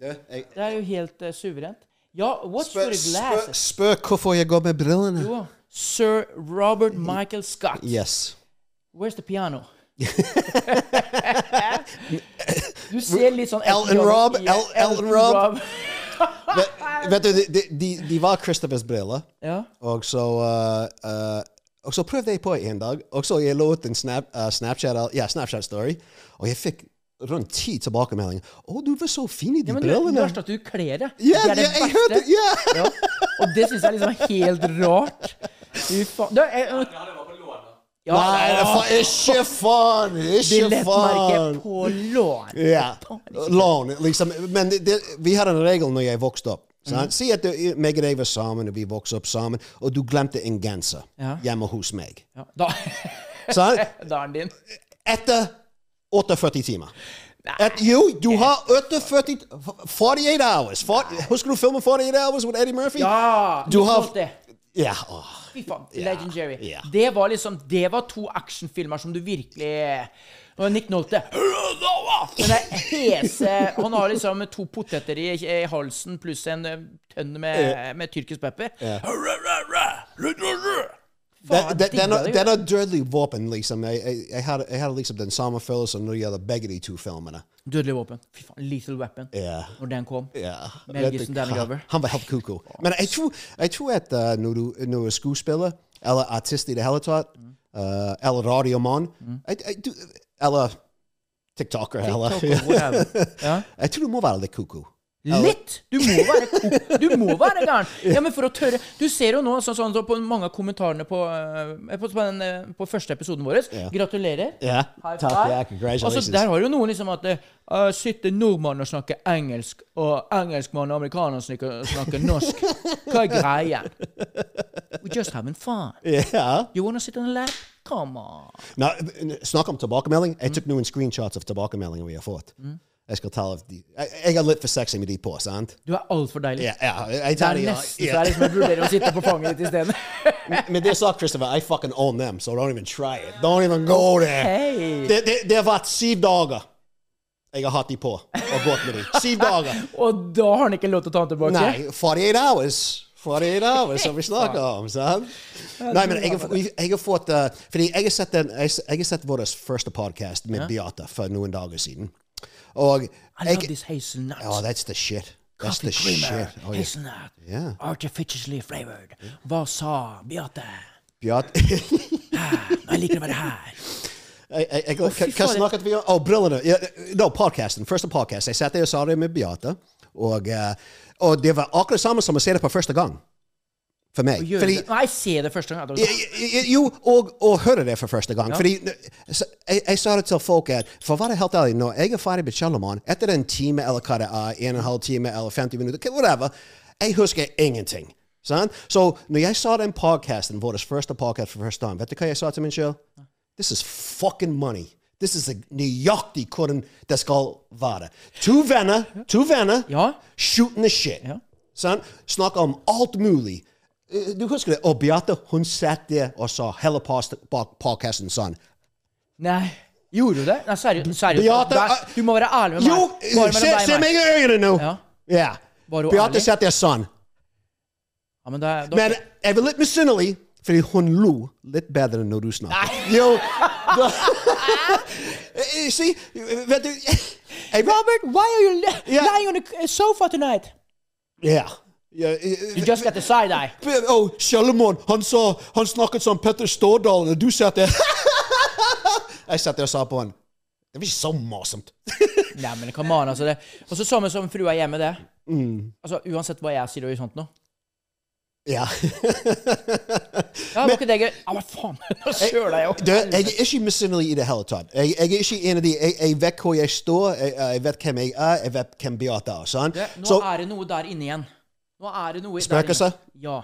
Du, jeg, Det er jo helt uh, suverent. Ja, what's spør, spør, spør hvorfor jeg går med brillene. Jo, Sir Robert Michael Scott. Yes. Where's the piano? du ser litt sånn Elton Rob, Elton Rob. Vet, du, de, de, de var Christophers briller, Ja. og så uh, uh, Og så prøvde jeg på en dag, og så jeg lå ut en snap, uh, Snapchat, ja, Snapchat-story, og jeg fikk rundt ti tilbakemeldinger. 'Å, du var så fin i de Ja, men du, det brillene'. verste er at du kler det. Ja, det er det yeah, jeg verste. hørte ja. Og det syns jeg er liksom helt rart. Fy faen. Du, jeg, ja, Nei, det er fa- ikke faen! Ikke Billettmerke faen! på lån. Ja. Lån, liksom. Men det, det, vi hadde en regel når jeg vokste opp. sant? Si at meg og deg var sammen, og vi vokste opp sammen, og du glemte en genser Ja. hjemme hos meg. Ja, da Da er den din. Etter 48 timer. At, jo, du har 48 48 hours. 40, husker du filmen 48 Hours med Eddie Murphy? Ja! Du har- det. Ja. Fy faen. Legendary. ja. Det var liksom Det var to actionfilmer som du virkelig og Nick Nolte Den der hese Han har liksom to poteter i, i halsen pluss en tønn tønne med, med tyrkisk pepper. Faen, Det, er- er dødelig våpen, liksom. Jeg, jeg, jeg, hadde, jeg hadde liksom den samme følelsen når det gjelder begge de to filmene. Dødelig våpen. Fy faen. Lethal Weapon. Yeah. Når den kom. Yeah. Mel Gibson, Danny? Glover. Han var helt koko. Men jeg tror, jeg tror at uh, når, du, når du er skuespiller, eller artist i det hele tatt, uh, eller radiomann, jeg- eller TikToker, eller TikToker. Ja. Jeg tror du må være litt koko. Litt! Du må være Du må være gæren! Ja, men for å tørre Du ser jo nå sånn, sånn, så på mange av kommentarene på, eh, på, på, den, eh, på første episoden vår. Gratulerer. Ja. High Takk, ja. Altså, der har jo noen liksom at uh, sitter nordmann og snakker engelsk, og engelskmann og amerikaner snakker, snakker norsk. Hva er greia? We're just having fun. Ja. You wanna sit on a lap? Come on. Now, snakk om tilbakemelding. Jeg tok noen screenshots av tilbakemeldinger vi har fått. Jeg skal ta av de. Jeg, jeg er litt for sexy med de på, sant? Du er altfor deilig. Ja, ja, jeg Det er ja, nesten så ja. det er liksom jeg vurderer å sitte på fanget ditt isteden. Men det sa Christopher, I fucking own them, so don't even try it. Don't even go there. Hei! Det, det, det har vært syv dager jeg har hatt de på og gått med de. Syv dager. Og da har han ikke lov til å ta den tilbake? Nei, 48 hours. 48 hours som vi snakker om, sant? Nei, men jeg, har- jeg har fått uh, Fordi jeg har sett, den, jeg, jeg har sett vår første podcast med Beate for noen dager siden. Og I love this hazelnut. Oh, that's the shit. That's Coffee the creamer, shit. Oh, hazelnut, Yeah. artificially flavored. Hva sa Beate? Beate Jeg liker å være her. Jeg, jeg, jeg, fy hva, snakket vi om? Å, brillene. Yeah, no, podcasten. Første podcast. Jeg satt der og sa det med Beate. Og, uh, og det var akkurat samme som å se det på første gang. For meg. Fordi. Nei, se det første gang. Ja, ja, Jo, og, og høre det for første gang. Fordi så, jeg, jeg sa det til folk at For å være helt ærlig, når jeg er ferdig med Kjellermann, etter en time eller hva det er, en og en halv time eller 50 minutter, whatever, jeg husker ingenting. Sant? Så når jeg sa den podcasten, vår første podcast for første gang, vet du hva jeg sa til meg sjøl? This is fucking money. This is nøyaktig hvordan det skal være. To venner, to venner, Ja. shooting the shit. Ja. Snakker om alt mulig. Eh, Du husker det? Og Beate, hun satt der og sa hele podkasten sånn. Nei. Gjorde du det? Nei, seriøst. Beate, uh, du må være ærlig med meg. Jo, Bare se, se meg. i øynene nå! Ja. Ja. Beate satt der sånn. Ja, men da, Men jeg var litt misunnelig, fordi hun lo litt bedre enn når du snakket. Jo. da- Eh, See, vet du Robert, why are you lying on the sofa tonight? Ja. Ja, it, You just got the side eye. Oh, Sjalomon, han sa Han snakket som Petter Stordalen, og du satt der Jeg satt der og sa på han Det var ikke så morsomt. Nei, men come on, altså det. Og så samme som frua hjemme, det. Mm. Altså, Uansett hva jeg sier og sånt nå. Ja. Ja, var ikke det gøy? Ja, men faen, nå søler jeg jo. Du, jeg er ikke misunnelig i det hele tatt. Jeg, jeg er ikke en av de Jeg, jeg vet hvor jeg står, jeg, jeg vet hvem jeg er, jeg vet hvem Beate er. Sant? Det, nå Så, er det noe der inne igjen. Nå er det noe der Spøkelse? Ja.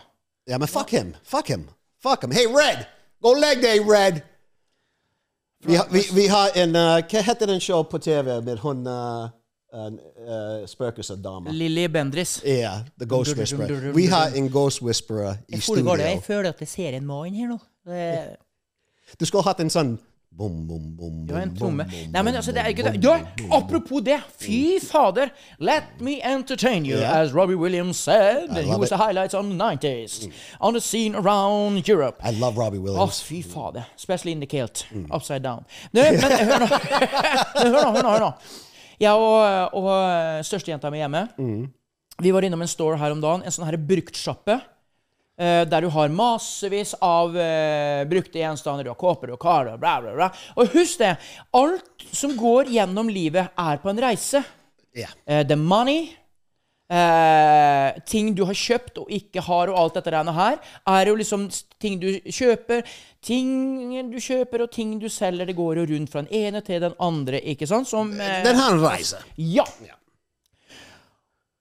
ja, men fuck him. Fuck him. Fuck him. Hey, Red! Gå og legg deg, Red! Vi, har- vi, vi har en uh, Hva heter den show på TV med hun uh, uh, spøkelsesdama? Lilly Bendris. Ja, The Ghost Whisperer. Vi har en Ghost Whisperer i studio. Jeg føler at jeg ser en mann her nå. Det, Du skulle hatt en sånn bom, bom, bom, ja, en tromme. Nei, men altså, det er ikke det. Ja, apropos det. Fy fader. Let me entertain you, Yeah. as Robbie Williams said. He was it. Mm. the highlights on the 90s. On the scene around Europe. I love Robbie Williams. Oh, fy fader. Especially in the kilt. Mm. Upside down. Nei, men hør nå. hør nå, hør nå. hør nå. Jeg og, og størstejenta mi hjemme, Mm. vi var innom en store her om dagen. En sånn her bruktsjappe. Eh, der du har massevis av uh, brukte gjenstander. Du har kåper og karer og bla, bla, bla. Og husk det. Alt som går gjennom livet, er på en reise. Ja. Uh, the money uh, Ting du har kjøpt og ikke har, og alt dette greiene her, er jo liksom ting du kjøper. Ting du kjøper, og ting du selger. Det går jo rundt fra den ene til den andre, ikke sant? Som Den har en reise. Ja.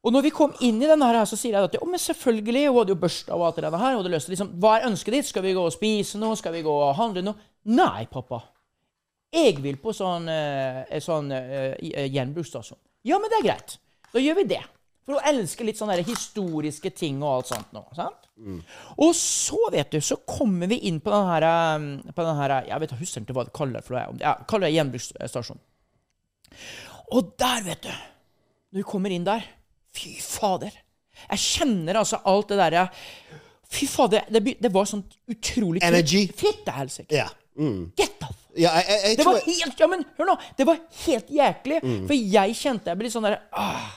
Og når vi kom inn i denne her, så sier jeg at jo, men selvfølgelig, hun hadde jo børsta og alt det der. Hun hadde lyst til liksom, Hva er ønsket ditt? Skal vi gå og spise noe? Skal vi gå og handle noe? Nei, pappa. Jeg vil på sånn, eh, sånn eh, eh, gjenbruksstasjon. Ja, men det er greit. Da gjør vi det. For hun elsker litt sånne historiske ting og alt sånt nå. sant? Og så, vet du, så kommer vi inn på den her, på den her Jeg vet, jeg husker ikke hva det kaller for det. Ja, kaller det gjenbruksstasjon. Og der, vet du Når vi kommer inn der Fy fader. Jeg kjenner altså alt det derre Fy fader, det, det var sånn utrolig kult. Energy. Fitte helsike. Yeah. Mm. Get off! Ja, jeg, jeg, jeg Det var helt Ja, men hør nå! Det var helt jæklig. Mm. For jeg kjente jeg ble litt sånn derre ah,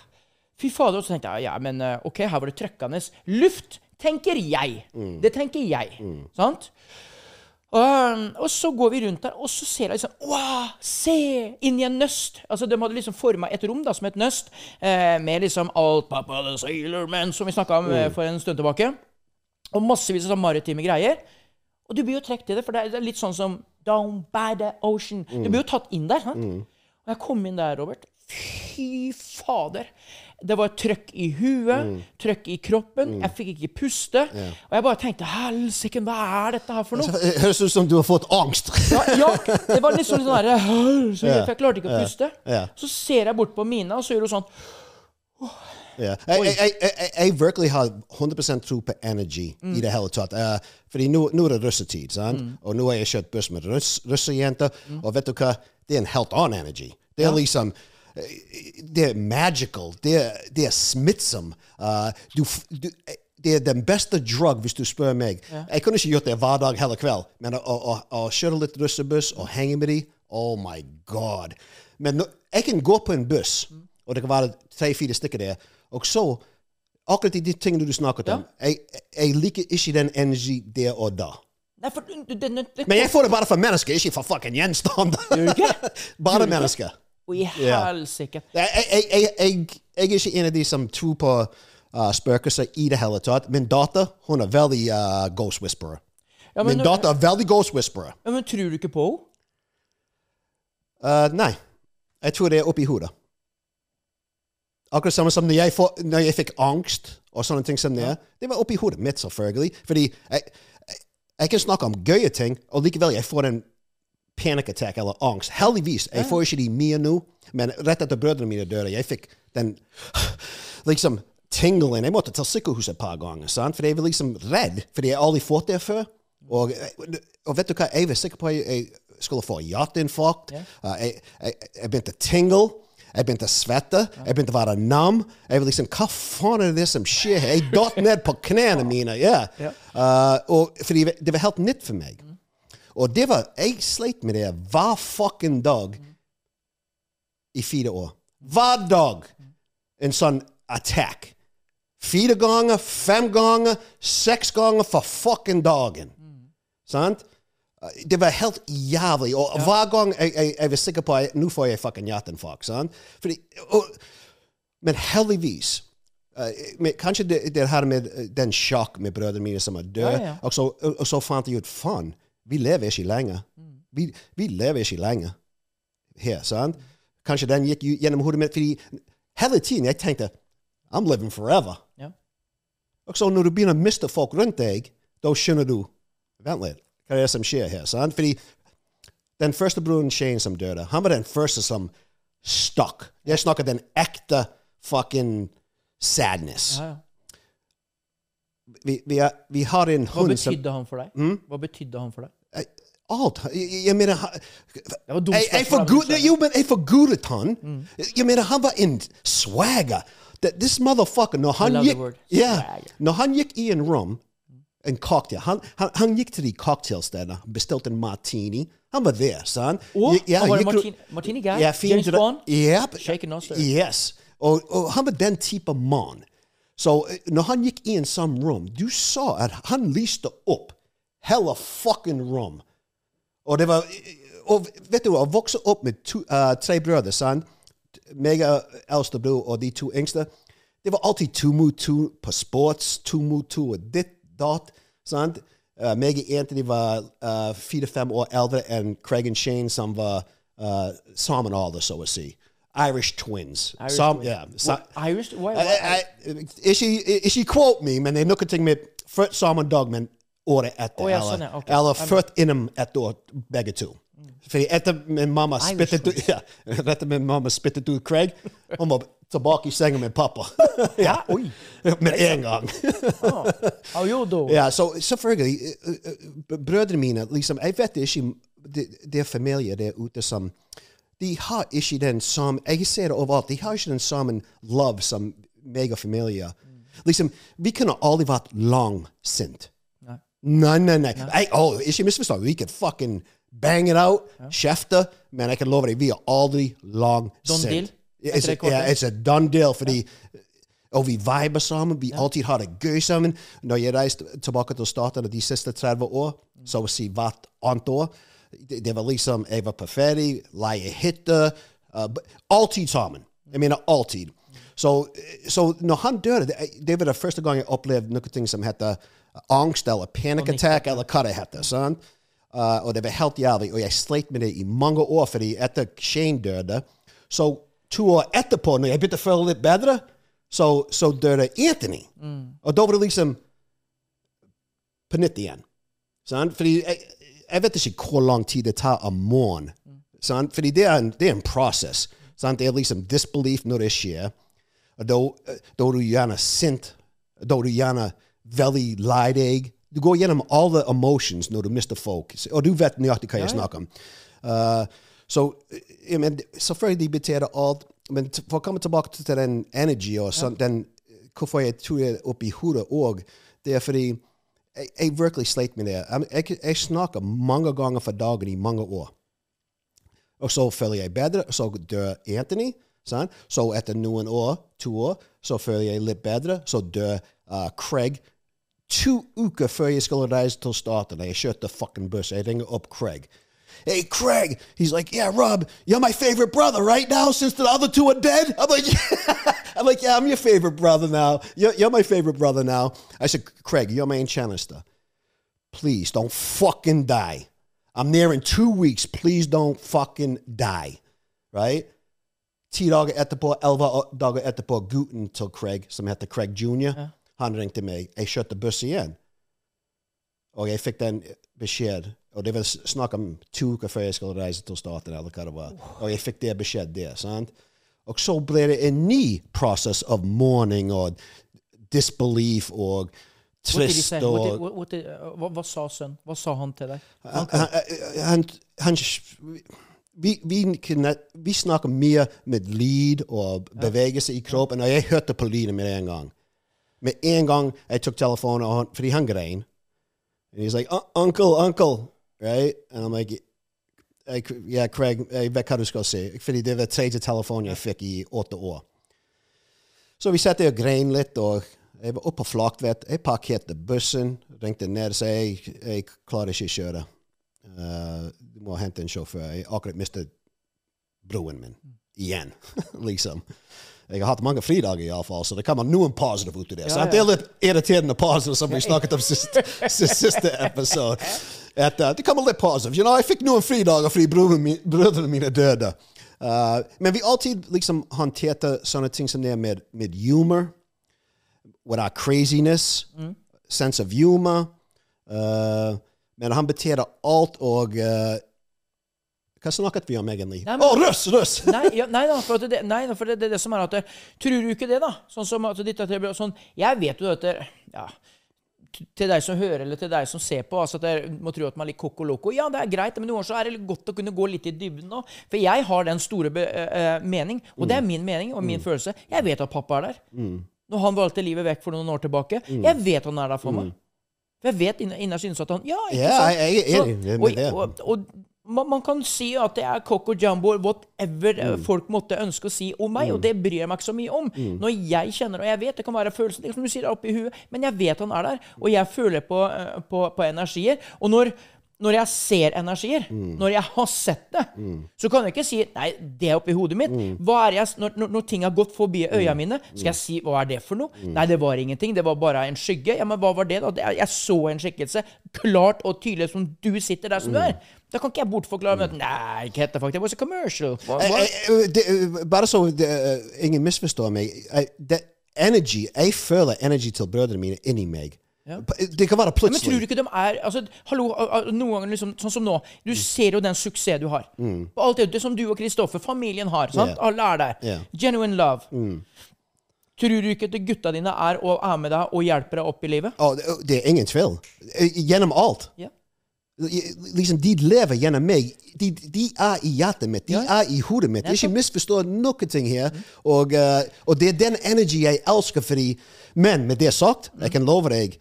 Fy fader. Og så tenkte jeg ja, men eh, OK, her var det trøkkende luft. Tenker jeg. Mm. Det tenker jeg. Sant? Og, um, og så går vi rundt der, og så ser jeg liksom Wow, se! Inni en nøst. Altså, De hadde liksom forma et rom da, som et nøst, eh, med liksom alt Papa the Sailor Man, som vi snakka om mm. for en stund tilbake. Og massevis av sånn maritime greier. Og du blir jo trukket til det, for det er, litt sånn som Down by the ocean. Du blir jo tatt inn der. sant? Og jeg kom inn der, Robert. Fy fader. Det var trøkk i huet, trøkk i kroppen. Jeg fikk ikke puste. Og jeg bare tenkte Helsike, hva er dette her for noe? Det høres ut som du har fått angst. Ja, ja, det var litt sånn sånn derre så jeg, jeg klarte ikke å puste. ja. Så ser jeg bort på Mina, og så gjør hun sånn Ja. Jeg, jeg, jeg, jeg, jeg virkelig har 100 tro på energy i det hele tatt. Uh, fordi nå, nå er det russetid, sant? og nå har jeg kjørt buss med russ, russejenter, og vet du hva? Det er en helt annen energi. Det er liksom Det er magical. Det er, det er smittsom. Uh, du, du, det er den beste drug, hvis du spør meg. Jeg kunne ikke gjort det hver dag hele kveld, men å, å, å kjøre litt russebuss og henge med dem Oh my God. Men no, jeg kan gå på en buss, og det kan være tre-fire stykker der, og så Akkurat de tingene du snakket om, jeg, jeg liker ikke den energi der og da. Nei, for det, det, det, Men jeg får det bare fra mennesker, ikke fra fucking gjenstander. Ikke? bare mennesker. Å, i helsike. Jeg, jeg, jeg, jeg, jeg, er ikke en av de som tror på uh, spøkelser i det hele tatt. Min datter hun er veldig uh, ghost whisperer. Ja, men, Min datter er veldig ghost whisperer. ja, men tror du ikke på henne? Uh, nei. Jeg tror det er oppi hodet. Akkurat samme som når jeg, får, når jeg fikk angst og sånne ting som det. Det var oppi hodet mitt, selvfølgelig. Fordi jeg, jeg, jeg kan snakke om gøye ting, og likevel jeg får den panic attack eller angst. Heldigvis. Jeg får ikke de mye nå, men rett etter brødrene mine døde, jeg fikk den liksom tingelen. Jeg måtte til sykehuset et par ganger, sant? for jeg var liksom redd, fordi jeg aldri fått det før. Og, og vet du hva, jeg var sikker på at jeg skulle få hjerteinfarkt. Uh, jeg, jeg, jeg begynte å tingle. Jeg begynte å svette. Jeg begynte å være nam. Jeg var liksom, Hva faen er det som skjer her? Jeg datt ned på knærne mine. Yeah. Uh, og, fordi det var helt nytt for meg. Og det var, jeg sleit med det hver fucking dag i fire år. Hver dag en sånn attack. Fire ganger, fem ganger, seks ganger for fucking dagen. Sant? Det var helt jævlig. Og hver gang jeg, jeg, jeg var sikker på at nå får jeg fucking hjerteinfarkt. sant? Fordi, og, men heldigvis uh, Kanskje det, det her med uh, den sjokk med brødrene mine som er døde. Ja, ja. Og, og så fant jeg ut faen, vi lever ikke lenge. Vi, vi lever ikke lenge her. sant? Kanskje den gikk gjennom hodet mitt. fordi hele tiden jeg tenkte I'm living forever. Ja. Og så når du begynner å miste folk rundt deg, da skjønner du Vent litt, hva er det som skjer her? sant? Fordi den første broren Shane som døde, han var den første som stakk. Jeg snakker den ekte fucking sadness. Ja, ja. Vi, vi, er, vi har en hund som Hva betydde han for deg? Hva betydde han for deg? Alt. Jeg, jeg mener han- Det var dumt jeg, jeg, spørsmål, forgud, men du sa- jo, men jeg forgudet han. Jeg mener, han var en swagger. That this motherfucker, når han love the gikk word ja, swagger. Når han gikk i en rom, en cocktail Han, han, han gikk til de cocktailstedene, bestilte en martini. Han var der, sant? Og Ja, han var en gikk- martini, martini guy? Ja, fin James dra- Bond? Yep. Shaken not stirred. Yes. Og, og han var den type mann. Så eh, når han gikk i en sånn rom, du så at han lyste opp hele fucking rom. Og det var Og vet du, å vokse opp med to, eh, tre brødre, sant? meg og bror og de to yngste Det var alltid to mot to på sports, to mot to og ditt, datt. sant? Uh, meg og Anthony var uh, fire-fem år eldre enn Craig og Shane, som var uh, samme alder, så å si. Irish twins. Irish Sam- twins. sa- What, Irish? Why, why, I, I, ikke, ikke quote me, men det er noe ting med samme dag, men året etter. Oh, ja, sånn, ja, okay. eller født innom et år, begge to. Fordi etter min mamma spyttet ut ja, etter min mamma spyttet ut Craig, hun var tilbake i senga med pappa. ja. Oi. Med en gang. Do? ja, så selvfølgelig eh, eh, Brødrene mine liksom, Jeg vet ikke Det, de er familier der ute som De har ikke den samme Jeg ser det overalt. De har ikke den samme love som meg og familie. Liksom, Vi kunne aldri vært langsint. Nei, nei, nei. Jeg, oh, ikke misforstå. Vi kan fucking bang it out, kjefte, men jeg kan love deg, vi er aldri langsint. sent. deal? It's a, yeah, it's a done deal, fordi og vi viber sammen. Vi alltid har det gøy sammen. Når jeg reiste tilbake til staten de siste 30 år, så å si hvert annet år, det, det var liksom Jeg var på ferie, leie hytte. Uh, alltid sammen. Jeg mener alltid. Så, så når han døde, det, det var det første gang jeg opplevde noe som heter angst eller panic attack, eller hva det heter. sant? Uh, og det var helt jævlig. Og jeg slet med det i mange år, fordi etter Shane døde Så to år etterpå, når jeg begynte å føle litt bedre, så, så døde Anthony. Og da var det liksom på nytt igjen. Sånn? Fordi jeg, jeg vet ikke hvor lang tid det tar om morgenen. Sånn? Fordi det er en, det er en prosess. Sånn? Det er liksom disbelief når det skjer. Og da, da er du gjerne sint. Da er du gjerne veldig lei deg. Du går gjennom alle emotions når du mister folk. Og du vet nøyaktig hva jeg snakker om. Uh, så jeg men, selvfølgelig betyr alt. Men for å komme tilbake til den energy og sånt, den, hvorfor jeg tror jeg oppi hodet òg, det er fordi jeg, jeg virkelig slet med det. Jeg, jeg, jeg snakker mange ganger for dagen i mange år. Og så føler jeg bedre, og så dør Anthony. Sant? Så etter noen år, to år, så føler jeg litt bedre. Så dør uh, Craig. To uker før jeg skulle reise til staten, jeg kjørte fucking buss. Jeg ringer opp Craig. Hey, Craig. He's like, yeah, Rob, you're my favorite brother right now since the other two are dead. I'm like, I'm like, yeah, I'm your favorite brother now. You're, you're my favorite brother now. I said, Craig, you're my enchanter. Please don't fucking die. I'm there in two weeks. Please don't fucking die. Right? T-Dog at the Ti dager etterpå, elleve uh, dager etterpå, Guten till Craig, som heter Craig Jr., han ringte meg. Jeg kjørte buss igjen. Og jeg fikk den beskjed. Og det var snakk om to uker før jeg skulle reise til staten, eller hva det var. Og jeg fikk det beskjed der. sant? Og så ble det en ny prosess av mourning og disbelief og trist og uh, hva, sa sønnen? Hva sa han til deg? han, han, han, vi, vi, vi snakker mye med lyd og bevegelse i kroppen, og jeg hørte på lyden med en gang. Med en gang jeg tok telefonen, og han, fordi han grein. And he's like, onkel, uncle, right? I'm like, "Hey, Craig, jeg vet hva du skal si. Fordi det var tredje telefonen jeg fikk i åtte år. Så vi satt der og grein litt, og jeg var oppe på Flaktvet. Jeg parkerte bussen, ringte ned og sa jeg, jeg klarer ikke å kjøre. Uh, du må hente en sjåfør. Jeg akkurat mistet broen min. Igjen, liksom. Jeg har hatt mange fridager, iallfall, så det kommer noen positive ut av det. Så Det er litt irriterende positive, som vi snakket om sist, sist, siste episode. At, uh, det kommer litt positive. You know, jeg fikk noen fridager fordi brødrene mine, døde. Uh, men vi alltid liksom håndterte sånne ting som det med, med humor. Without craziness. Sense of humor. Uh, men han betjener alt og uh, Hva snakket vi om egentlig? Å, Nei, men- Røss! Russ! Nei, ja, nei da, for, det, nei, for det, det det som er at det, Tror du ikke det, da? Sånn som at ditt, sånn, Jeg vet jo at det, ja, til deg som hører, eller til deg som ser på, altså at jeg må tro at man er litt koko loco. Ja, det er greit, men noen ganger så er det godt å kunne gå litt i dybden nå. For jeg har den store be, eh, eh, mening, og det er min mening og min følelse. Jeg vet at pappa er der. Når han valgte livet vekk for noen år tilbake. Jeg vet han er der for meg. For jeg vet inner- innerst inne at han Ja, ikke Ja, sant? jeg- jeg er enig med og, det. Og, og, man, man kan si at det er coco jumbo, whatever eh, Mm. folk måtte ønske å si om meg, og det bryr jeg meg ikke så mye om. Mm. Når jeg kjenner, og jeg vet det kan være følelser, det er som du sier, oppi huet, men jeg vet han er der, og jeg føler på, eh, på, på energier. Og når, når jeg ser energier, Mm. når jeg har sett det, så kan jeg ikke si nei, det er oppi hodet mitt. Er jeg, når, når, ting har gått forbi øya øynene mine, skal jeg si hva er det for noe? Nei, det var ingenting. Det var bare en skygge. Ja, men hva var det, da? Jeg så en skikkelse klart og tydelig som du sitter der som du Mm. er. Da kan ikke jeg bortforklare med at nei, ikke heter faktisk. Det was a commercial. Hva? jeg- det, eh, bare så det, eh, ingen misforstår meg. Det, energy, jeg føler energy til brødrene mine inni meg. Det kan være plutselig. Men tror du ikke de er altså, hallo, noen ganger liksom, Sånn som nå. Du ser jo den suksess du har. Mm. På alt det, det som du og Kristoffer, familien har. sant? Yeah. Alle er der. Yeah. Genuine love. Tror du ikke at gutta dine er og er med deg og hjelper deg opp i livet? Oh, det- det er ingen tvil. Eh, Gjennom alt. Ja. Liksom, de lever gjennom meg. De, de er i hjertet mitt. De Ja. er i hodet mitt. Ikke misforstå noen ting her. Og, uh, og det er den energi jeg elsker fordi Men med det sagt, jeg kan love deg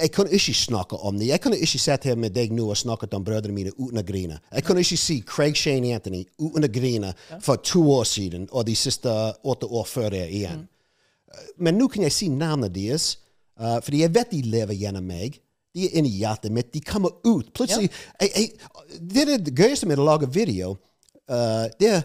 jeg kunne ikke snakke om det. Jeg kunne ikke sett her med deg nå og snakket om brødrene mine uten å grine. Jeg kunne ikke si Craig Shane Anthony uten å grine for to år siden og de siste åtte år før det igjen. Men nå kan jeg si navnet deres, uh, fordi jeg vet de lever gjennom meg. De er inni hjertet mitt. De kommer ut. Plutselig jeg, jeg, Det er det gøyeste med å lage video. Uh, det er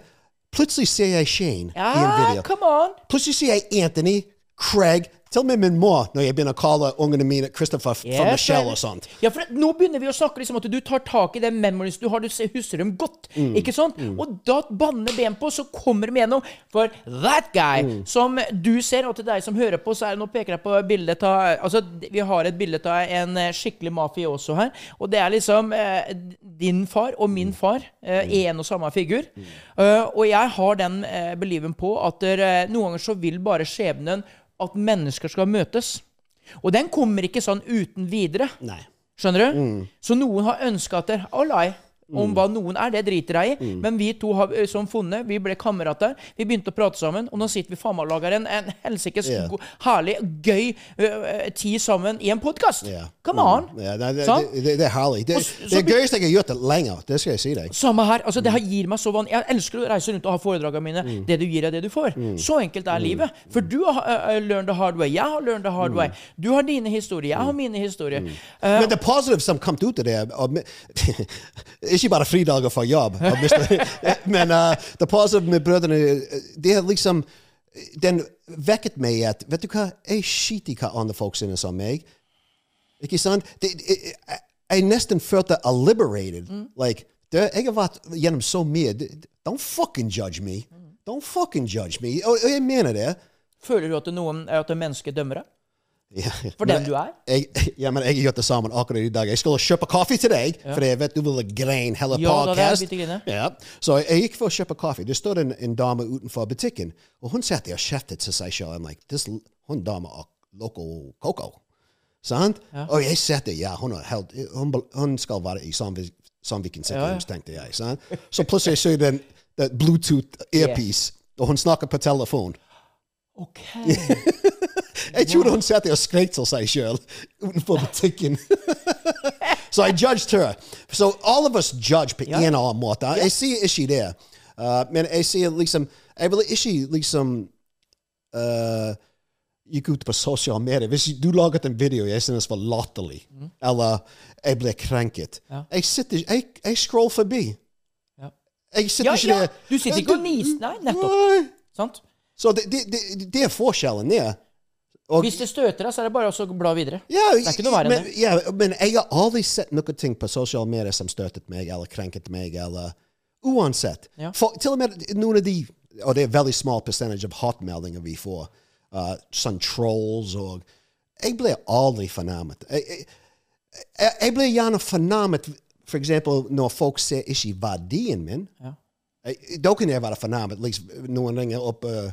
Plutselig ser jeg Shane i en video. come on! Plutselig ser jeg Anthony, Craig Til og med min mor, når jeg begynner å kalle ungene mine Christopher fra Yes, Michelle og sånt. Ja, for Nå begynner vi å snakke liksom at du tar tak i den memories du har, du husker dem godt. Mm. Ikke sant? Og da banner ben på, så kommer de gjennom. For that guy Mm. som du ser, og til deg som hører på, så er Nå peker jeg på bildet av Altså, vi har et bilde av en eh, skikkelig mafioso her. Og det er liksom eh, din far og min far eh, en og samme figur. Uh, og jeg har den eh, believen på at der, noen ganger så vil bare skjebnen at mennesker skal møtes. Og den kommer ikke sånn uten videre. Nei. Skjønner du? Så noen har ønska at det Alai. Om hva noen er, det driter jeg i. Men vi to har eh, som funnet, vi ble kamerater. Vi begynte å prate sammen, og nå sitter vi faen meg og lager en, en helsikes yeah. herlig, gøy ø, tid sammen i en podkast. Yeah. Come on! Mm. Yeah, det, sånn? det, det, det er herlig. Det, Og s- det er gøyeste jeg har gjort det lenger. Det skal jeg si deg. Samme her. altså Det her gir meg så vann. Jeg elsker å reise rundt og ha foredragene mine. Det du gir, er det du får. Så enkelt er livet. For du har uh, learned the hard way. Jeg har learned the hard way. Du har dine historier. Jeg har mine historier. Uh, Men det positive som kom ut av det Ikke bare fridager fra jobb, men uh, det positive med brødrene Det er liksom Den vekket meg at Vet du hva? Jeg skiter i hva andre folk synes om meg. Ikke sant? Det, jeg, jeg, jeg nesten følte liberated. Like, det, jeg har vært gjennom så mye. Don't fucking judge me. Don't fucking judge me. Og, og jeg mener det. føler du at noen at mennesker dømmer deg? Ja. For den du er? Jeg, ja, men jeg gjort det sammen akkurat i dag. Jeg skulle kjøpe kaffe til deg, for jeg vet du ville grein hele Ja, podcast. Ja. Så jeg gikk for å kjøpe kaffe. Det står en, en dame utenfor butikken, og hun satt og kjeftet til seg selv. Like, hun dama er loco coco. Sant? Og jeg satt der, ja, hun, helt, hun, hun skal være i Sandvik- Sandviken sykehus, tenkte jeg. Sant? Så plutselig så jeg den, den Bluetooth earpiece, og hun snakker på telefon. OK. Jeg trodde hun satt der og skrek til seg selv utenfor butikken. Så jeg judget henne. Så alle av oss judge på en eller annen måte. Jeg sier ikke det. Uh, men jeg sier liksom Jeg vil ikke liksom uh, gikk ut på sosiale medier. Hvis du laget en video jeg synes var latterlig, eller jeg ble krenket Jeg sitter Jeg, jeg scroller forbi. Ja. Jeg sitter Ja, ikke ja. der Du sitter ikke og niser. Nei, nettopp. Nei. Sant? Så det, det, det, det er forskjellen der. Og- Hvis det støter deg, så er det bare å bla videre. Ja, det er ikke noe verre enn det. Ja, men jeg har aldri sett noen ting på sosiale medier som støtet meg, eller krenket meg, eller Uansett. Ja. For, til og med noen av de Og det er veldig small percentage av hatmeldinger vi får. Uh, sånn trolls og Jeg ble aldri fornærmet. Jeg, jeg, jeg, jeg ble gjerne fornærmet for eksempel når folk ser ikke verdien min. Ja. Da kan jeg være fornærmet. Liksom, noen ringer opp uh,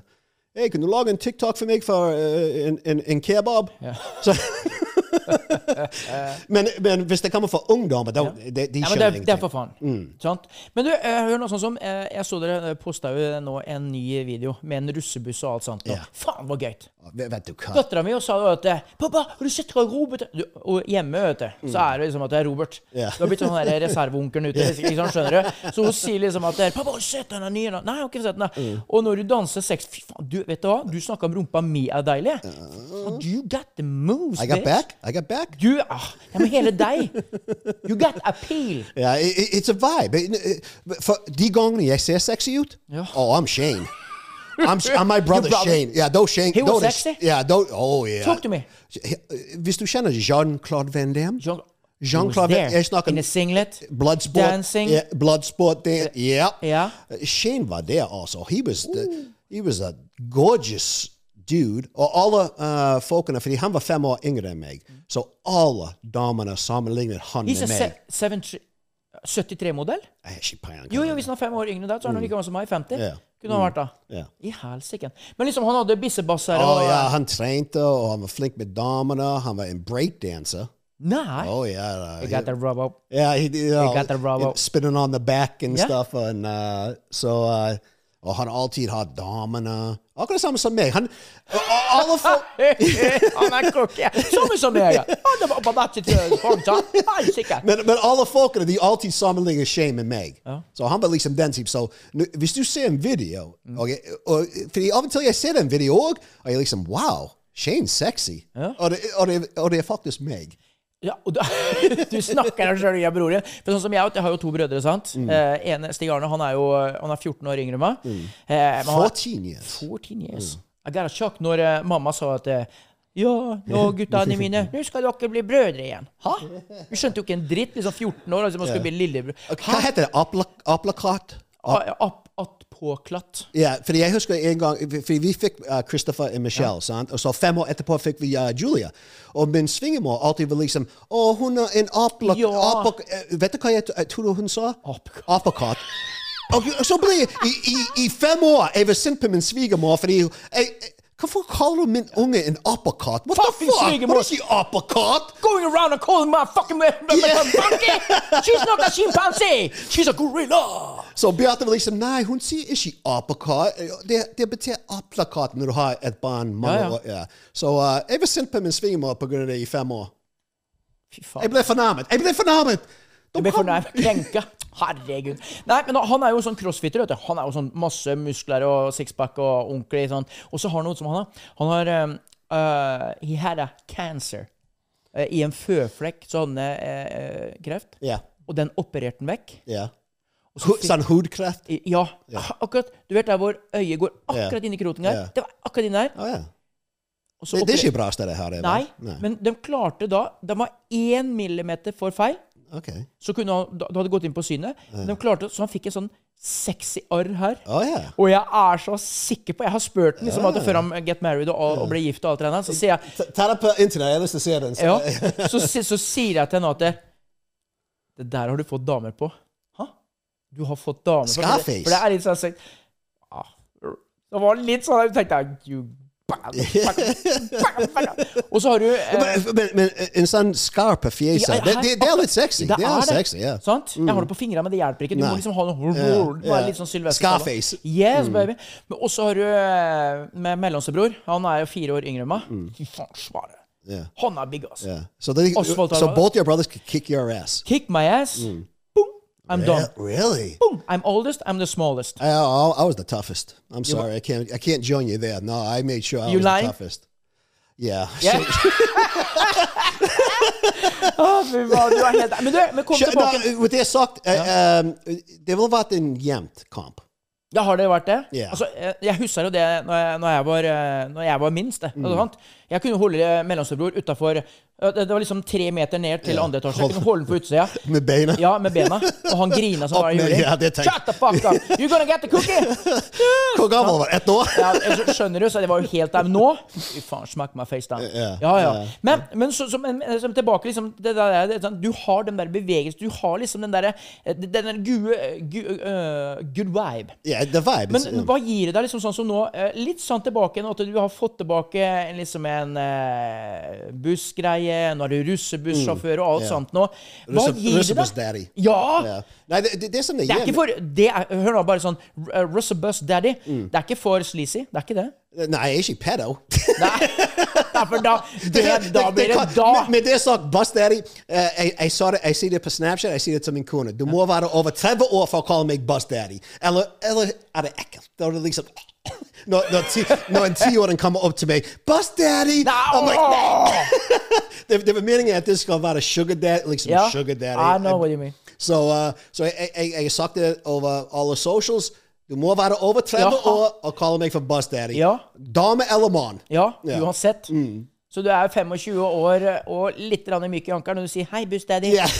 Hei, kan du lage en TikTok for meg for uh, en, en, en kebab? Så, men, men hvis det kommer fra ungdommer, da, de, de Ja, men det, skjønner er- det er ingenting. for faen. Sant? Men du, eh, hør noe sånn som eh, Jeg så dere posta jo nå en ny video med en russebuss og alt sånt. nå. Ja. Faen, var gøy. Vet, du hva? Dattera mi sa at eh, 'Pappa, har du sett hva Robert er?» du, Og hjemme, vet du, så er det liksom at det er Robert. Yeah. Du har blitt sånn der reserveonkelen ute. Sant, skjønner du? Så hun sier liksom at 'Pappa, har du sett den nye?' Nei, jeg har ikke sett den. Mm. Og når du danser sex Fy faen, du, vet du hva? Du snakka om rumpa mi er deilig. Faen, You got the moves, I got bitch. I got back. Du, ah, ja, men hele deg. You got appeal. I- it's a vibe. For de gangene jeg ser sexy ut, Ja. oh, I'm Shane. I'm, I'm my brother, brother. Shane. Ja, da Shane. He was sexy? Ja, da, oh, yeah. Talk to me. Hvis du kjenner Jean-Claude Van Damme Jean- Jean-Claude He was there Jeg snakker in a singlet. Bloodsport. dancing. Yeah, Bloodsport. Dan- yeah. yeah. Shane var der also. He was, the, he was a gorgeous dude. Og alle uh, folkene, fordi han var fem år yngre enn meg, så alle damene sammenlignet han He's med se meg. 73 73-modell? Jeg har ikke peiling. Jo, jo, hvis han er fem år yngre enn deg, så er han like gammel som meg. 50. Ja. Kunne han vært da. Ja. I helsike. Men liksom, han hadde bissebasser Å oh, ja, han trente, og han var flink med damene. Han var en breakdancer. Nei! Oh yeah. You got the rub up. Yeah, he, you know, got the rubber. spinning on the back and Yeah. stuff. And uh, so, uh, og han alltid har damene. Akkurat samme som meg. Han, alle folk han er cocky. Samme som meg. Han er på til håndtak. Men, men alle folkene de alltid sammenligner Shane med meg. Så han var liksom den type. Så hvis du ser en video for og, Fordi av og til jeg ser en video òg, og jeg liksom Wow, Shane's sexy. Og, det, og, det, og det er faktisk meg. Ja, og du, du snakker deg sjøl, jeg bror din. For sånn som jeg, jeg har jo to brødre. sant? Mm. Eh, ene, Stig Arne han er jo han er 14 år yngre enn meg. Eh, han er- 14 years. 14 years. Mm. I got a shock når uh, mamma sa at eh, ja, nå guttene mine, nå skal dere bli brødre igjen. Hæ? Du skjønte jo ikke en dritt. liksom 14 år, altså man skulle bli lillebror. Hva heter det? Aplakat? App, attpåklatt. Ja, fordi jeg husker en gang Fordi vi fikk uh, Christopher og Michelle, sant? og så fem år etterpå fikk vi uh, Julia. Og min svigermor alltid var liksom Å, hun er en apla... Ja. apa- eh, vet du hva jeg, jeg tror hun sa? Apekatt. Og så ble jeg i, i, I fem år jeg var sint på min svigermor fordi jeg, jeg, Hvorfor kaller du min unge en apekatt? What the fuck? svigermor. What is she apekatt? Going around and calling my fucking my monkey! She's not a chimpanzee! She's a gorilla! Så Beate var liksom Nei, hun sier ikke apekatt. Det, det betyr aplekatt når du har et barn. mange Ja, ja. Ja. Så uh, jeg var sint på min svigermor pga. det i fem år. Fy faen. Jeg ble fornærmet! Jeg ble fornærmet! Du ble fornærmet. Krenka. Herregud. Nei, men han er jo sånn crossfitter. vet du. Han er jo sånn masse muskler og sixpack og ordentlig sånn. Og så har han noe som han har. Han har um, uh, He had a cancer. Uh, I en føflekk så hadde han uh, kreft. Ja. Og den opererte han vekk. ja. så Sånn hudkreft? Ja, Ja, akkurat. Du vet der hvor øyet går akkurat yeah. inn i kroten der? Det var akkurat inn der. Oh, yeah. Det, det er ikke bra sted det her. Nei, Nei, men de klarte da De var én millimeter for feil. Ok. Så kunne han, da, da hadde gått inn på synet. Men de klarte, så han fikk en sånn sexy arr her. Oh, yeah. Og jeg er så sikker på Jeg har spurt den liksom, yeah. før han get married og, og ble gift, og alt det der, så sier jeg Ta- det på internett. Jeg har lyst til å se den. ja, så, så, så sier jeg til henne at det, det der har du fått damer på. Hæ? Du har fått damer på. For det-. For det er litt sånn sånn- ah, Det var litt sånn Jeg tenkte you bam, bam, bam. Og så har du eh, Men, men, men en sånn skarp fjes Ja, det, det, det er litt sexy. Det, er sexy, ja. Sant? Jeg har det på fingrene, men det hjelper ikke. Du Nei. må liksom ha noe litt sånn Sylvester Scarface. Yes, baby. Men også har du eh, med mellomstebror. Han er jo fire år yngre enn meg. Fy faen, svare. Yeah. Han er big, ass. Yeah. So, they, so both your brothers could kick your ass. Kick my ass. Boom. I'm done. Really? Boom. I'm oldest. I'm the smallest. I, I, I was the toughest. I'm sorry, I can't. I can't join you there. No, I made sure I You was lying? the toughest. Yeah. Yeah. oh, du er helt Men du, men kom tilbake. med det sagt, uh, um, det ville vært en jevnt kamp. Ja, har det vært det? Yeah. Altså, jeg, jeg husker jo det når jeg, når jeg, var, eh, når jeg var minst. Det, Mm. Jeg kunne holde mellomstebror utafor det, var liksom tre meter ned til andre etasje. Jeg kunne holde den på utsida. Med beina. Ja, med beina. Og han grina som bare juling. ja, Shut the fuck up! You're gonna get the cookie! Hvor gammel var du? Ett år? Ja, skjønner du, så det var jo helt der. Nå Fy faen, smack my face down. Ja, Ja. Men, men så, så, men, så tilbake liksom det der, det, sånn, Du har den der bevegelsen. Du har liksom den derre Den der gode gu- uh, good vibe. Yeah, the vibe. Men hva gir det deg liksom sånn som nå? eh, Litt sånn tilbake nå at du har fått tilbake en- liksom en eh, bussgreie, nå er du russebussjåfør og alt yeah. sånt nå. Hva Russe- gir det deg? daddy. Ja! Yeah. Nei, det, det, det som det Det er ikke for det er, Hør nå, bare sånn uh, Russebus daddy. Det er ikke for sleazy. Det er ikke det. Nei, jeg er ikke pedo. Nei, for da, det, da blir det da. Med, det sagt, buss Daddy eh, det, jeg sier det på Snapchat, jeg sier det til min kone. Du må være over 30 år for å kalle meg buss Daddy. Eller, eller er det ekkelt? Da er det liksom når, når, ti, når en tiåring kommer opp til meg 'Bus Daddy!' I'm like, Åh! det, det var meningen at det skal være sugar daddy. Liksom Ja, sugar daddy. I know what you mean. Så uh, så jeg, jeg, sagt det over alle socials. Du må være over 30 Jaha. år og kalle meg for Bus Daddy. Ja. Dame eller mann. Ja, Ja. Mm. Så du er 25 år og litt myk i ankelen når du sier 'hei, buss daddy'. Ja.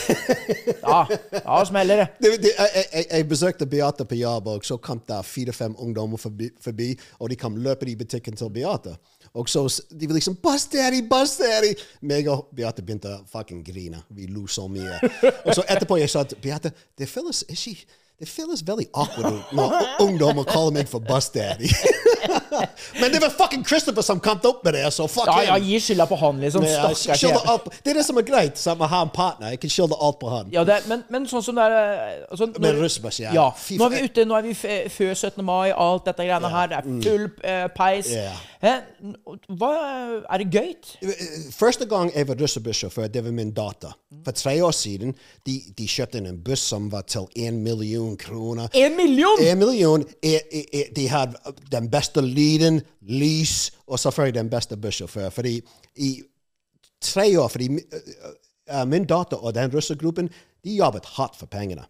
Da, da smeller det. Det, det, jeg, jeg, jeg besøkte Beate på jobb, og så kom det fire-fem ungdommer forbi, forbi, og de kom løpende i butikken til Beate. Og så de var liksom 'Buss Daddy, buss Daddy!' Meg og Beate begynte å fucking grine. Vi lo så mye. Og så etterpå jeg sa til Beate det føles, ikke, det føles veldig awkward når ungdommer kaller meg for Bus Daddy. Men det var fucking Christopher som kom opp med det, så fuck Ja, ja, gi skylda på han, liksom. Stakkars Det er det som er greit, med å ha en partner. Jeg kan skylde alt på han. Ja, er- men, men sånn som det er eh, altså, når- Med russbuss, ja. ja. Nå er vi ute, nå er vi f før 17. mai, alt dette greiene her. Det er full uh, peis. Eh, hva Er det gøy? Første gang jeg var russebussjåfør, det var min datter. For tre år siden de, de kjøpte en buss som var til én million kroner. En million! En million. er, er, er, De hadde den beste lyden, lys, og selvfølgelig den beste bussjåfør. Fordi i tre år fordi eh, min datter og den russergruppen de jobbet hardt for pengene.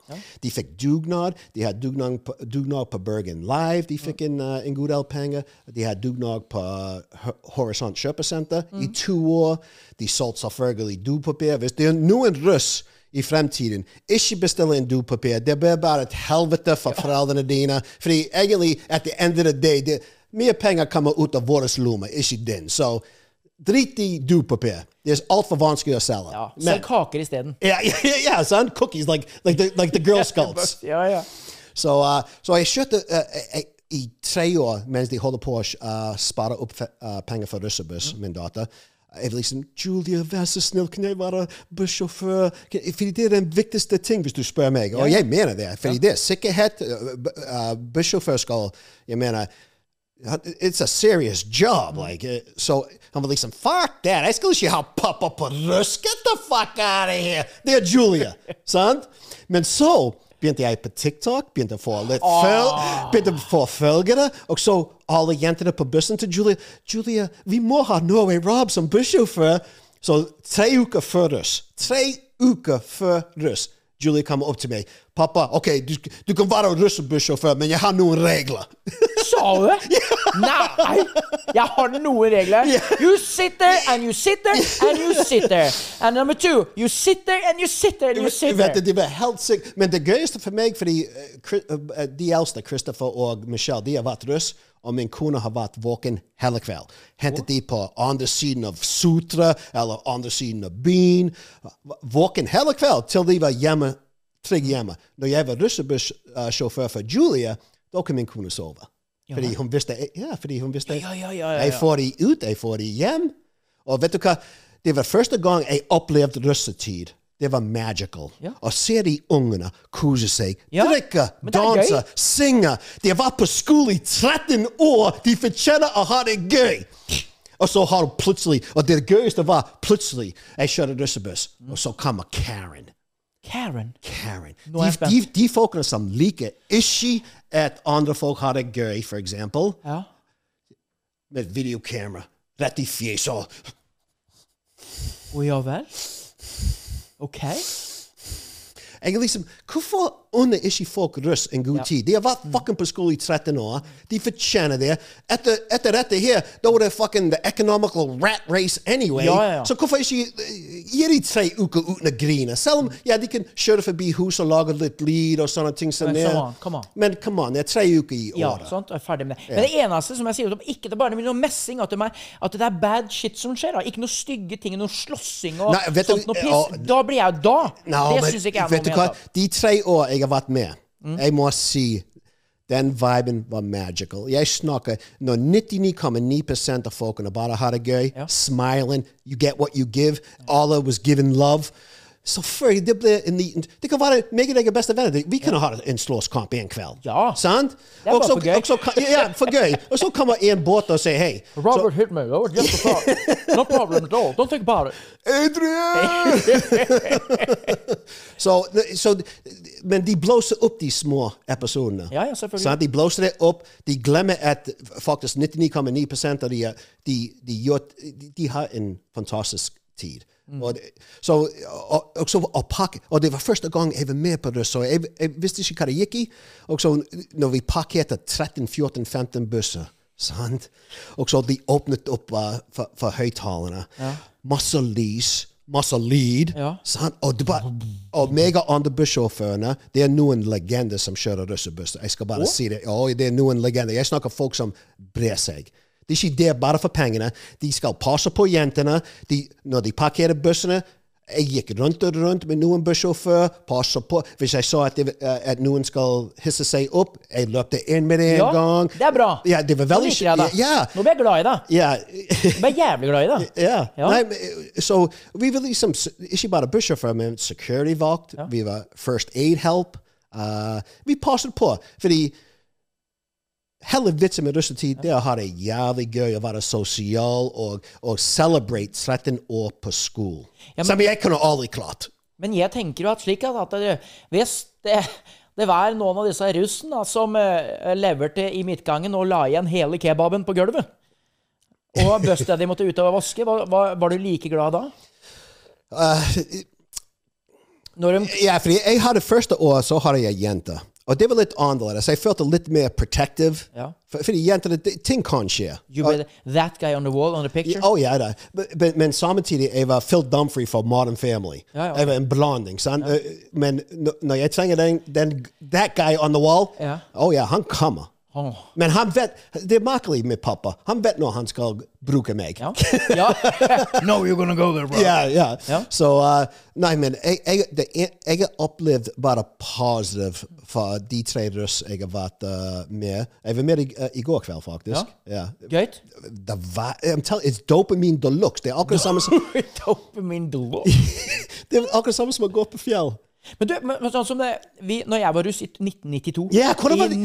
De fikk dugnad. De hadde dugnad på, dugnad på Bergen Live. De fikk en, uh, en god del penger. De hadde dugnad på uh, Horisont kjøpesenter i to år. De solgte selvfølgelig dopapir. Hvis det er noen russ i fremtiden. Ikke bestill en dopapir. Det blir bare et helvete for foreldrene dine. Fordi egentlig, at the end of the day, det, mye penger kommer ut av vår lomme, ikke din. Så drit i dopapir. Det er altfor vanskelig å selge. Ja, Selg kaker isteden. ja, ja, yeah, yeah, son. Cookies like, like, the, like the Girl Scouts. Ja, ja. Så uh, så jeg kjøpte uh, i tre år mens de holder på å uh, spare opp uh, penger for russebuss, min datter. Jeg vil liksom 'Julia, vær så snill, kan jeg være bussjåfør?' Fordi det er den viktigste ting, hvis du spør meg. Og jeg mener det. Fordi det er sikkerhet. Bu- uh, bussjåfør skal Jeg mener It's a serious job. Like, uh, so han var liksom Fuck that! Jeg skal ikke ha pappa på russ! Get the fuck out of here! Det er Julia. sant? Men så begynte jeg på TikTok, begynte å få litt føl begynte å få følgere. Og så alle jentene på bussen til Julia Julia, vi må ha Norway Rob som bussjåfør. Så tre uker før russ. Tre uker før russ. Julie kommer opp til meg. 'Pappa, ok, du, du kan være russebussjåfør, men jeg har noen regler.' Sa du det? Nei! Jeg har noen regler. You sit there, and you sit there, and you sit there. And number two, you sit there, and you sit there, and you sit there. de var helt sikre. Men det gøyeste for meg, fordi eh, Chri- eh, de eldste, Christopher og Michelle, de har vært russ, og min kone har vært våken hele kveld. Hentet de på andre siden av Sutra, eller andre siden av byen. Våken hele kveld til de var hjemme, trygge hjemme. Når jeg var russebussjåfør for Julia, da kunne min kone sove. Fordi hun visste, ja, fordi hun visste Ja, ja, ja, ja, ja. jeg får de ut, jeg får de hjem. Og vet du hva? Det var første gang jeg opplevde russetid. Det var magical. Ja. Å se de ungene kose seg, Ja, drikke, danse, synge. De har vært på skole i 13 år! De fortjener å ha det gøy! Og så har du plutselig Og det gøyeste var plutselig Jeg kjører russebuss, og så kommer Karen. Karen. Karen. De, de, de folkene som liker ikke at andre folk har det gøy, for eksempel, Ja. med videokamera rett i fjeset Å ja vel? OK. Jeg liksom, Hvorfor unner ikke folk russ en god tid? De har vært fucking på skole i 13 år. De fortjener det. Etter, etter dette her, da var det fucking the economical rat race anyway. Ja, ja, ja. Så hvorfor ikke eh, gi de tre uker uten å grine? Selv om ja, de kan kjøre forbi huset og lage litt lyd og sånne ting som Men come on, come on. Men come on, det er tre uker i året. Ja, sant? Jeg er ferdig med det. Men det eneste som jeg sier, ikke det bare blir noe messing, at det, er, at det er bad shit som skjer. da. Ikke noe stygge ting, noe slåssing og Nei, sånt noe piss. ja, da blir jeg da. No, det syns ikke jeg er noe du hva? De tre år jeg har vært med, Mm. jeg må si den viben var magical. Jeg snakker når 99,9 av folkene bare har det gøy, smiling, you get what you give, Allah was given love. Før det blir en liten Det kan være meg og deg er beste venner. Vi kunne ha en slåsskamp en kveld. Ja. Sant? Det er bare for gøy. Også, ja, for gøy. Og så kommer en båt og sier hei. Robert hit me. Oh, thought. No problem at all. Don't think about it. Adrian! så, så, men de blåser opp de små episodene. Ja, ja, selvfølgelig. Sant? De blåser det opp. De glemmer at faktisk 99,9 av de, de, de, gjør, de har en fantastisk tid. Mm. Og, det- så, og, og, så, og, pakke, og det var første gang jeg var med på det, så jeg, jeg visste ikke hva det gikk i. Og så når vi pakkerte 13-14-15 busser sant? Og så de åpnet opp uh, for, for høyttalerne. Masse lys, masse lyd. Ja. Og, bare, og meg og andre bussjåførene Det er noen legender som kjører russebusser. Jeg skal bare si det. Oh, det er noen legender. Jeg snakker folk som brer seg. De er ikke der bare for pengene. De skal passe på jentene. De, når de parkerer bussene Jeg gikk rundt og rundt med noen bussjåfør. Passe på. Hvis jeg så at, det, eh, at noen skal hisse seg opp, jeg løpte inn med det en Ja, gang. det er bra. Ja, det var Nå veldig liker jeg. Ja, Nå blir jeg glad i deg. ja. Jeg blir jævlig glad i deg. Ja. Ja. Nei, så vi var liksom ikke bare bussjåfør, men security-vakt. Vi var first aid-help. Uh, vi passet på, fordi hele vitsen med russetid det er å ha det jævlig gøy å være sosial og, og celebrate 13 år på skolen. Ja, men- Som jeg kunne aldri klart. Men jeg tenker jo at slik at, hvis det, det var noen av disse russen da, som eh, leverte i midtgangen og la igjen hele kebaben på gulvet, og Bustaddy måtte ut og vaske, var, var, var du like glad da? Når de, Ja, fordi jeg hadde første år, så hadde jeg jente. Og det var litt annerledes. Jeg følte litt mer protective. Ja. For, fordi jenter, ting kan skje. you were that guy on the wall on the picture? Ja, oh, ja da. Men, men, samtidig jeg var Phil Dumfrey fra Modern Family. Ja, ja. Jeg var en blanding. sant? Eh, Men når jeg trenger den, den That guy on the wall Ja. oh, ja, han kommer. Åh. Men han vet Det er merkelig med pappa. Han vet når han skal bruke meg. Ja. ja. no, you're gonna go there, bro. Ja, ja. Ja. Så uh, Nei, men jeg, jeg, det, er- jeg har opplevd bare positive for de tre russ jeg har vært uh, med. Jeg var med i, uh, i går kveld, faktisk. Ja. Gøyt. Det var, dopamin it's dopamine deluxe. Det er akkurat samme som Dopamine deluxe. Det er akkurat samme som å gå på fjell. Men du, men, sånn som det, vi, når jeg var russ i 1992 Ja, hvordan var, I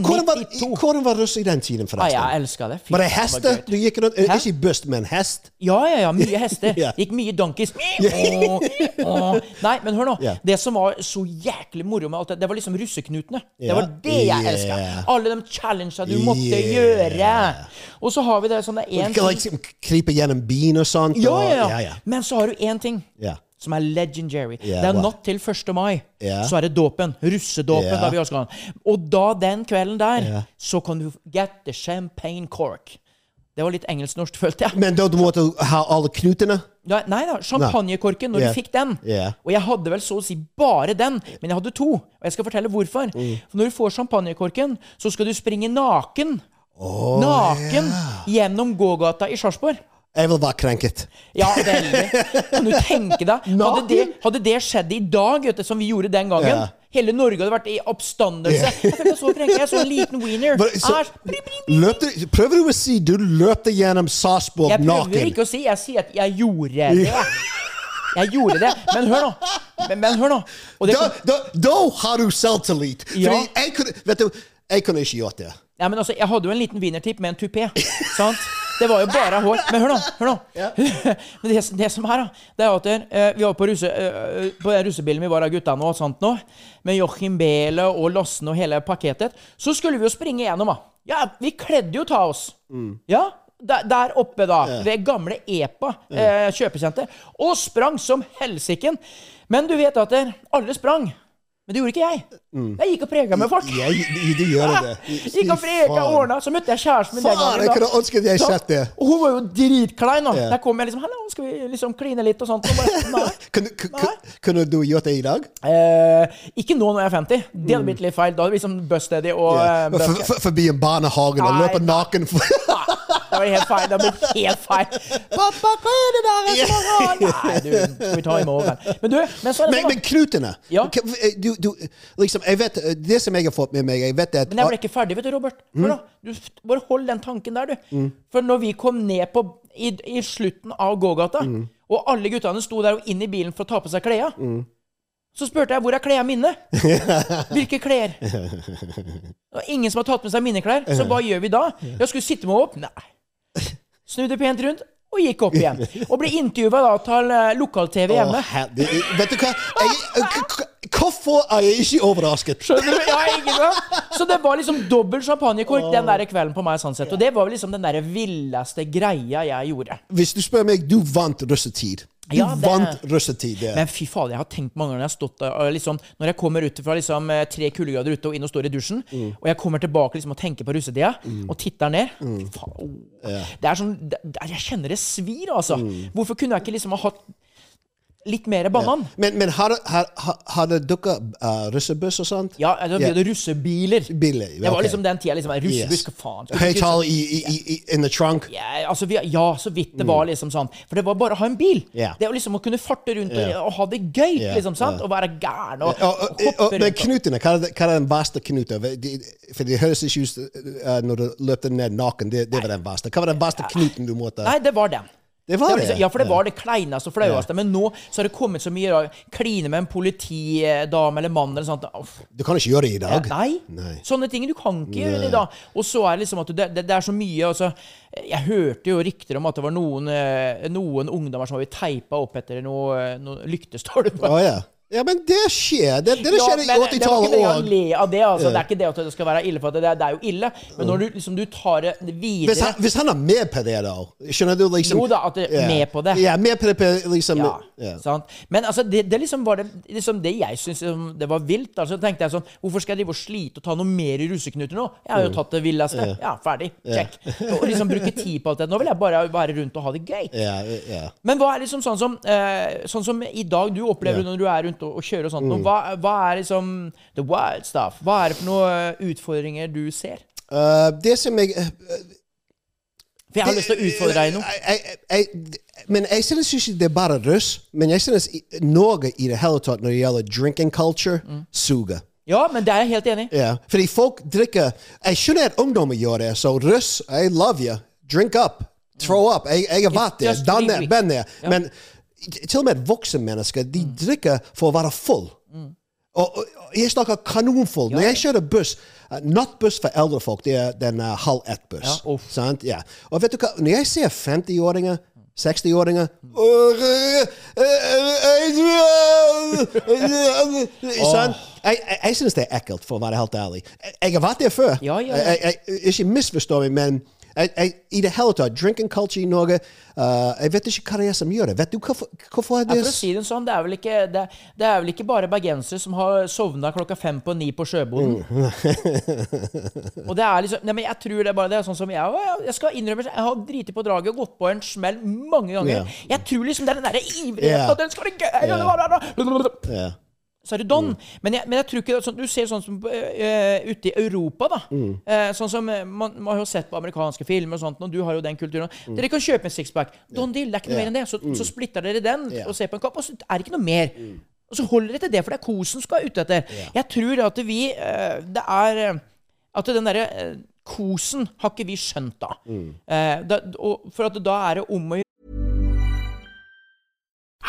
hvordan var, 1992 hvordan var russ i den tiden, ah, forresten? Jeg elska det. Fy var det hester? Du gikk rundt, Hæ? Ikke bust, men hest? Ja, ja, ja. Mye hester. Ja. Gikk mye donkeys. Nei, men hør nå. Ja. Det som var så jæklig moro med alt det, det var liksom russeknutene. Det var det jeg Yeah. elska. Alle de challengene du måtte Yeah. gjøre. Og så har vi det sånn det er én ting liksom krype gjennom bien og sånt. ja, ja, ja, ja. Men så har du én ting Ja. Som er legendary. Yeah, det er natt til 1. mai. Yeah. Så er det dåpen. Russedåpen. Yeah. da vi også kan. Og da den kvelden der, så kan du get the champagne cork. Det var litt engelsk-norsk, følte jeg. Men da du måtte ha alle knutene? Ja, nei da, champagnekorken, når yeah. du fikk den. Yeah. Og jeg hadde vel så å si bare den, men jeg hadde to. Og jeg skal fortelle hvorfor. Mm. For når du får champagnekorken, så skal du springe naken. naken gjennom gågata i Sarpsborg. Jeg vil være krenket. Ja, veldig. Kan du tenke deg? Hadde det, hadde det skjedd i dag, du, som vi gjorde den gangen Ja. Hele Norge hadde vært i oppstandelse. Jeg følte så krenket. Jeg så en liten wiener. Prøver du å si du løpte gjennom Sarpsborg Jeg prøver ikke å si, jeg sier at jeg gjorde det. Jeg gjorde det. Men hør nå. Men, men hør nå. Da, da, da har du selvtillit. Ja. Fordi jeg kunne, vet du, jeg kunne ikke gjort det. Ja, men altså, Jeg hadde jo en liten wienertipp med en tupé. sant? Det var jo bare hår. Men hør nå! hør nå. men det, det som er, da, det er at uh, vi var på, russe, uh, på den russebilen vi var av gutta nå, og sånt nå, med Joachim Behle og Lossen og hele pakketet. Så skulle vi jo springe gjennom, da. Ja, vi kledde jo ta oss. Ja, der, der oppe, da. Ved gamle EPA eh, kjøpesenter. Og sprang som helsiken. Men du vet at eh, alle sprang. Men det gjorde ikke jeg. Jeg gikk og prega med folk. Jeg, du, gjør det. Gikk og preka og ordna, så møtte jeg kjæresten min. den gangen, jeg kunne ønsket jeg sett det. Og hun var jo dritklein. da. yeah. Kom jeg liksom 'Hallo, skal vi liksom kline litt?' og sånt. Og bare, nei. Kunne, ku- ku- kunne du gjort det i dag? Eh, ikke nå når jeg er 50. Det hadde blitt litt feil. Da hadde vi liksom og eh, For, for, forbi en barnehage og løpe naken? nei. Det var helt feil. Det ble helt feil. 'Pappa, hva er det der er rart?' Nei, du, skal vi ta i morgen. Men du, men så er det Men, sånn, men knutene Ja. du, du, liksom, jeg vet, Det som jeg har fått med meg jeg vet at, Men jeg ble ikke ferdig, vet du, Robert. Mm. Hør da. Du, bare hold den tanken der, du. For når vi kom ned på, i, i slutten av gågata, Mm. og alle guttene sto der og inn i bilen for å ta på seg klærne, Mm. så spurte jeg hvor er klærne mine. Hvilke klær? Det var ingen som har tatt med seg mine klær, så hva gjør vi da? Jeg skulle sitte meg opp. Nei. Snudde pent rundt og gikk opp igjen. Og ble intervjua da til eh, lokal-TV hjemme. Å, her- det- vet du hva? Jeg, hvorfor er jeg ikke overrasket? Skjønner du? Ja, ikke sant? Så det var liksom dobbel champagnekork den der kvelden på meg. sånn sett. Og det var liksom den der villeste greia jeg gjorde. Hvis du spør meg, du vant russetid. Du Ja, det- vant russetid. Men fy fader, jeg har tenkt mange ganger når jeg har stått der liksom, Når jeg kommer ut fra liksom, eh, tre kuldegrader ute og inn og står i dusjen, og jeg kommer tilbake liksom og tenker på russetida, og titter ned fy faen, åh. Det er sånn det, Jeg kjenner det svir, altså. Hvorfor kunne jeg ikke liksom ha hatt litt mer banan? Men, men har, det- har, har, det dukka uh, russebuss og sånt? Ja, altså, Ja. hadde russebiler. Biler, Det var liksom den tida. Liksom, russebuss, Yes. hva faen? Du ikke- Høyttaler i in the trunk? Ja, altså, vi, ja, så vidt det var liksom sånn. For det var bare å ha en bil. Yeah. Det var liksom å kunne farte rundt og, og ha det gøy, Ja, liksom, sant? ja. Og være gæren og, Og, og, hoppe men rundt. og- knutene, hva er, den verste knuten? For det høres ikke ut uh, når du løpte ned naken. Det, det var den verste. Hva var den verste knuten du måtte Nei, det var den. Det var det? ja, for det var det kleineste og flaueste. Men nå så har det kommet så mye å Kline med en politidame eller mann eller sånt. Uff. Du kan ikke gjøre det i dag. Nei. Nei. Sånne ting du kan ikke gjøre i dag. Og så er det liksom at det, det, det er så mye altså, Jeg hørte jo rykter om at det var noen, eh, noen ungdommer som var teipa opp etter noen noe lyktestolper. Oh, ja. Ja, men det skjer. Det, det det skjer i var ikke 80-tallet det òg. det. Altså. Det er ikke det at det skal være ille, for det, det er jo ille. Men når du, liksom, du tar det Hvis videre han, hvis han er med på det, da Skjønner du? liksom Jo da, at du er med på det. Ja, med på det, liksom Ja, yeah. sant? Men altså, det, det liksom var det, liksom det jeg syntes liksom, det var vilt. Altså, tenkte jeg sånn, Hvorfor skal jeg drive og slite og ta noe mer i russeknuter nå? Jeg har jo tatt det villeste. Ja, ferdig. Check. Og liksom bruke tid på alt det. Nå vil jeg bare være rundt og ha det gøy. Ja, ja. Men hva er liksom sånn som eh, Sånn som i dag du opplever når du er rundt og, og kjører og sånt. Mm. Og Hva, hva er liksom the wild stuff? Hva er det for noen utfordringer du ser? Uh, det som jeg uh, For jeg har lyst til å utfordre deg i noe. Men jeg synes ikke det er bare russ. Men jeg synes Norge i det hele tatt når det gjelder drinking culture, Mm. suger. Ja, men det er jeg helt enig i. Yeah. fordi folk drikker Jeg skjønner at ungdommer gjør det, så russ, I love you. Drink up. Throw up. Jeg, jeg har vært der. Done that, been there. Men til og med voksne mennesker, de Mm. drikker for å være full. Mm. og, og jeg snakker kanonfull. Når jeg kjører buss uh, Nattbuss for eldre folk, det er den uh, halv ett-buss. Ja, Ja. Og vet du hva, når jeg ser 50-åringer 60-åringer Sånn. Jeg, jeg, jeg syns det er ekkelt, for å være helt ærlig. Jeg, jeg har vært der før. Ja, ja, ja. Jeg, jeg, ikke misforstå meg, men Jeg, jeg, I det hele tatt, drinking culture i Norge uh, Jeg vet ikke hva det er som gjør det. Vet du hvorfor, hvorfor er det for å si det sånn, det er vel ikke, det, det er vel ikke bare bergensere som har sovna klokka fem på ni på sjøboden. og det er liksom Nei, men jeg tror det er bare det. er Sånn som jeg, jeg, skal innrømme Jeg har driti på draget og gått på en smell mange ganger. Yeah. Jeg tror liksom det er den derre ivrigheten, yeah. den skal være gøy Yeah. Så er det don. Men, jeg, men jeg tror ikke sånn, Du ser sånn som uh, ute i Europa, da. Eh, sånn som man, man har jo sett på amerikanske filmer og sånt, og du har jo den kulturen. Dere kan kjøpe en sixpack. Don deal, det er ikke noe mer enn det. Så, så splitter dere den og ser på en kapp, og så er det ikke noe mer. Og så holder dere til det, for det er kosen skal ute etter. Jeg tror at vi uh, Det er At den derre kosen har ikke vi skjønt da. Eh, da og for da er det om å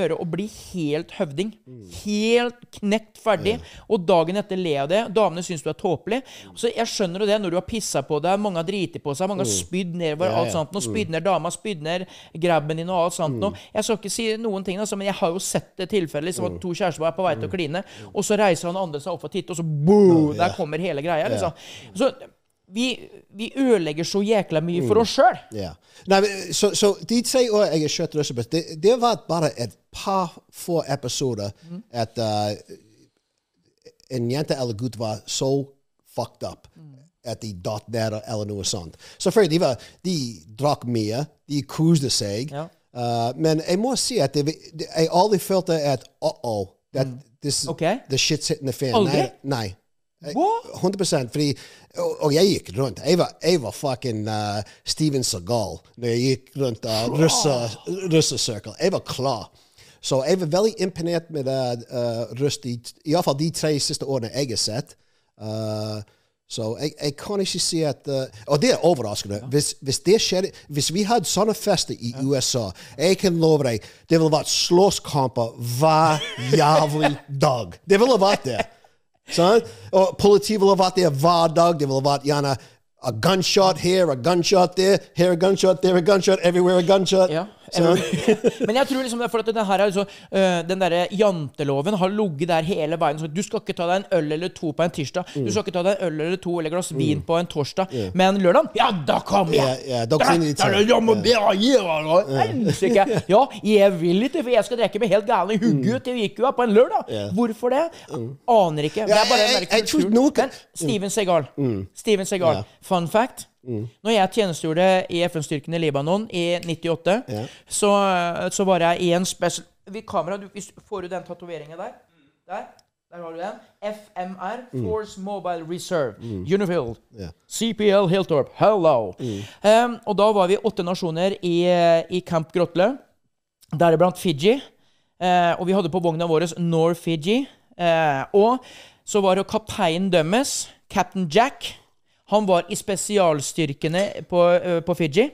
gjøre å bli helt høvding. Helt knekt ferdig. Og dagen etter le av det. Damene syns du er tåpelig. Så jeg skjønner jo det når du har pissa på deg, mange har driti på seg, mange har spydd nedover, alt sånt. Nå spydd ned dama, spydd ned grabben din og alt sånt noe. Jeg skal ikke si noen ting, altså, men jeg har jo sett det tilfellet liksom, at to kjærester er på vei til å kline, og så reiser han andre seg opp for å titte, og så boom! Der kommer hele greia, liksom. Så vi, vi ødelegger så jækla mye for oss sjøl. Men, så, så de tre år jeg har kjørt russebøss, det, det var bare et par få episoder at uh, en jente eller gutt var så fucked up at de datt ned eller noe sånt. Selvfølgelig, de, var, de drakk mye, de koste seg, Ja. uh, men jeg må si at det, jeg aldri følte at uh-oh, that this, okay. the shit's hitting the fan. Aldri? Nei. nei. Jeg- What? 100 fordi, og, og jeg gikk rundt. Jeg var, jeg var fucking uh, Steven Seagal når jeg gikk rundt uh, russe- russesirkel. Jeg var klar. Så jeg var veldig imponert med uh, russ, i hvert fall de tre siste årene jeg har sett. Uh, så jeg, jeg kan ikke si at uh, Og det er overraskende. Hvis, hvis det skjedde Hvis vi hadde sånne fester i USA, jeg kan love deg det ville vært slåsskamper hver jævlig dag. Det ville vært det. Sant? Og politiet ville vært der hver dag. Det ville vært gjerne a gunshot here, a gunshot there, here a gunshot, there a gunshot, everywhere a gunshot. Ja. Men jeg tror liksom det er for at den her er liksom, øh, Den derre janteloven har ligget der hele veien. Så du skal ikke ta deg en øl eller to på en tirsdag. Du skal ikke ta deg en øl eller to eller glass vin på en torsdag. Men lørdag, ja, da kommer jeg! Ja, yeah, da da, det, ja, jeg vil ikke, for jeg skal drikke meg helt gæren i hugget til Vikua på en lørdag. Hvorfor det? Aner ikke. Det er bare der kulturen. noe kan- Men Steven Segal. Steven Segal. Fun fact. Når jeg tjenestegjorde i FN-styrken i Libanon i 98, så, så var jeg i en special Ved kamera, du, Får du den tatoveringa der? Der. Der har du den. FMR, Force Mobile Reserve. Unifield. Yeah. CPL Hilltorp. Hello. Um, og da var vi åtte nasjoner i, i Camp Grotle, deriblant Fiji. Uh, og vi hadde på vogna vår North Fiji. Uh, og så var det kapteinen deres, Captain Jack. Han var i spesialstyrkene på, uh, på Fiji.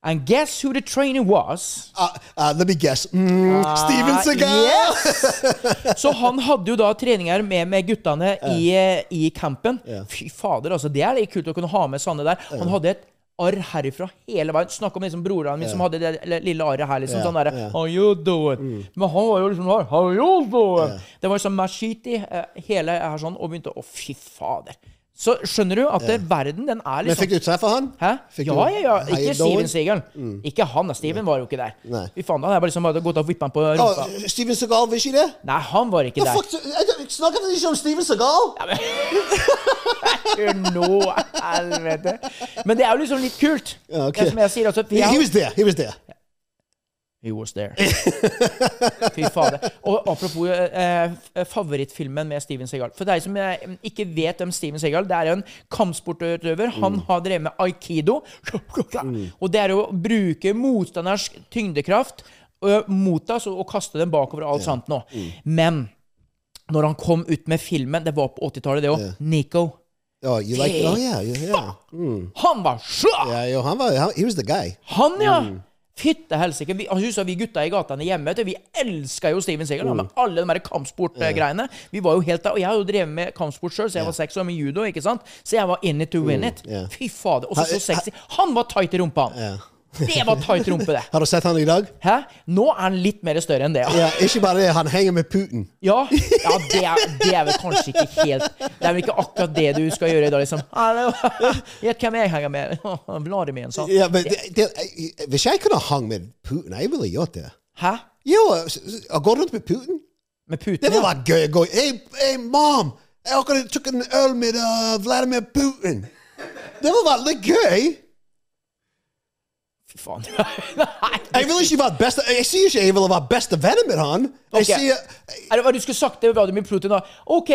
And guess who the trainer was? Uh, uh, let me guess. Mm, Steven Seagal! Ah, Yes! Så han hadde jo da treninger med, med guttene i, i campen. Fy fader, altså. Det er litt kult å kunne ha med Sanne der. Han hadde et arr herifra hele veien. Snakk om liksom broren min som hadde det lille arret her. liksom yeah, sånn der. Mm. How you doing? Men han var jo liksom. How you doing? Det var liksom machiti eh, hele her sånn, og begynte Å, fy fader. Så skjønner du at det, verden, den er liksom Men liksom fikk du treffe han? Hæ? Fikk ja, ja, ja. Ikke? Steven Seagal. Ikke han. Steven var jo ikke der. Nei. Fy faen, da hadde jeg bare liksom bare gått og vippet han på rumpa. Oh, Steven Seagal, var ikke det? Nei, han var ikke no, der. fuck, snakker ikke om Steven Seagal? Hør nå, helvete. Men det er jo liksom litt kult. Ja, okay. Det som jeg sier, altså han He, der, he was there. He was there. He was there. Fy fader. Og apropos eh, favorittfilmen med Steven Seagal. For deg som eh, ikke vet om Steven Seagal Det er en kampsportutøver. Han Mm. har drevet med aikido. Og det er å bruke motstanders tyngdekraft ø, mot deg og, kaste den bakover og alt sånt nå. Mm. Men når han kom ut med filmen Det var på 80-tallet, det òg. Nico. Oh, you like? Oh yeah, yeah. Mm. Han var svær! Yeah, han var, han, he was the guy. Han, ja! Mm. Fytte helsike. Vi, han husker vi gutta i gatene hjemme. Vi elska jo Steven Seagal. Mm. Med alle de kampsportgreiene. Vi var jo helt der, Og jeg har jo drevet med kampsport sjøl, så jeg var seks år med judo. ikke sant? Så jeg var in it to win it. Mm. Fy fader. Og så så sexy. Han var tight i rumpa, han. Det var tight rumpe, det. Har du sett han i dag? Hæ? Nå er han litt mer større enn det. Ja, Ja, ikke bare det, han henger med Putin. ja, ja det, er, det er vel kanskje ikke helt Det er vel ikke akkurat det du skal gjøre i dag, liksom. Gjett hvem jeg henger med? Vladimir, sa Ja, men det, det, hvis jeg kunne hang med Putin, jeg ville gjort det. Hæ? Jo, å gå rundt med Putin, Med det Putin? ville Ja. vært gøy. Gå, hey, hey, mom, jeg akkurat tok en øl med uh, Vladimir Putin. Det ville vært litt gøy. Fy faen. Nei. Jeg vil ikke være best Jeg sier ikke jeg vil være bestevenner med han. Jeg okay. sier Er det hva du skulle sagt til Vladimir Putin? OK,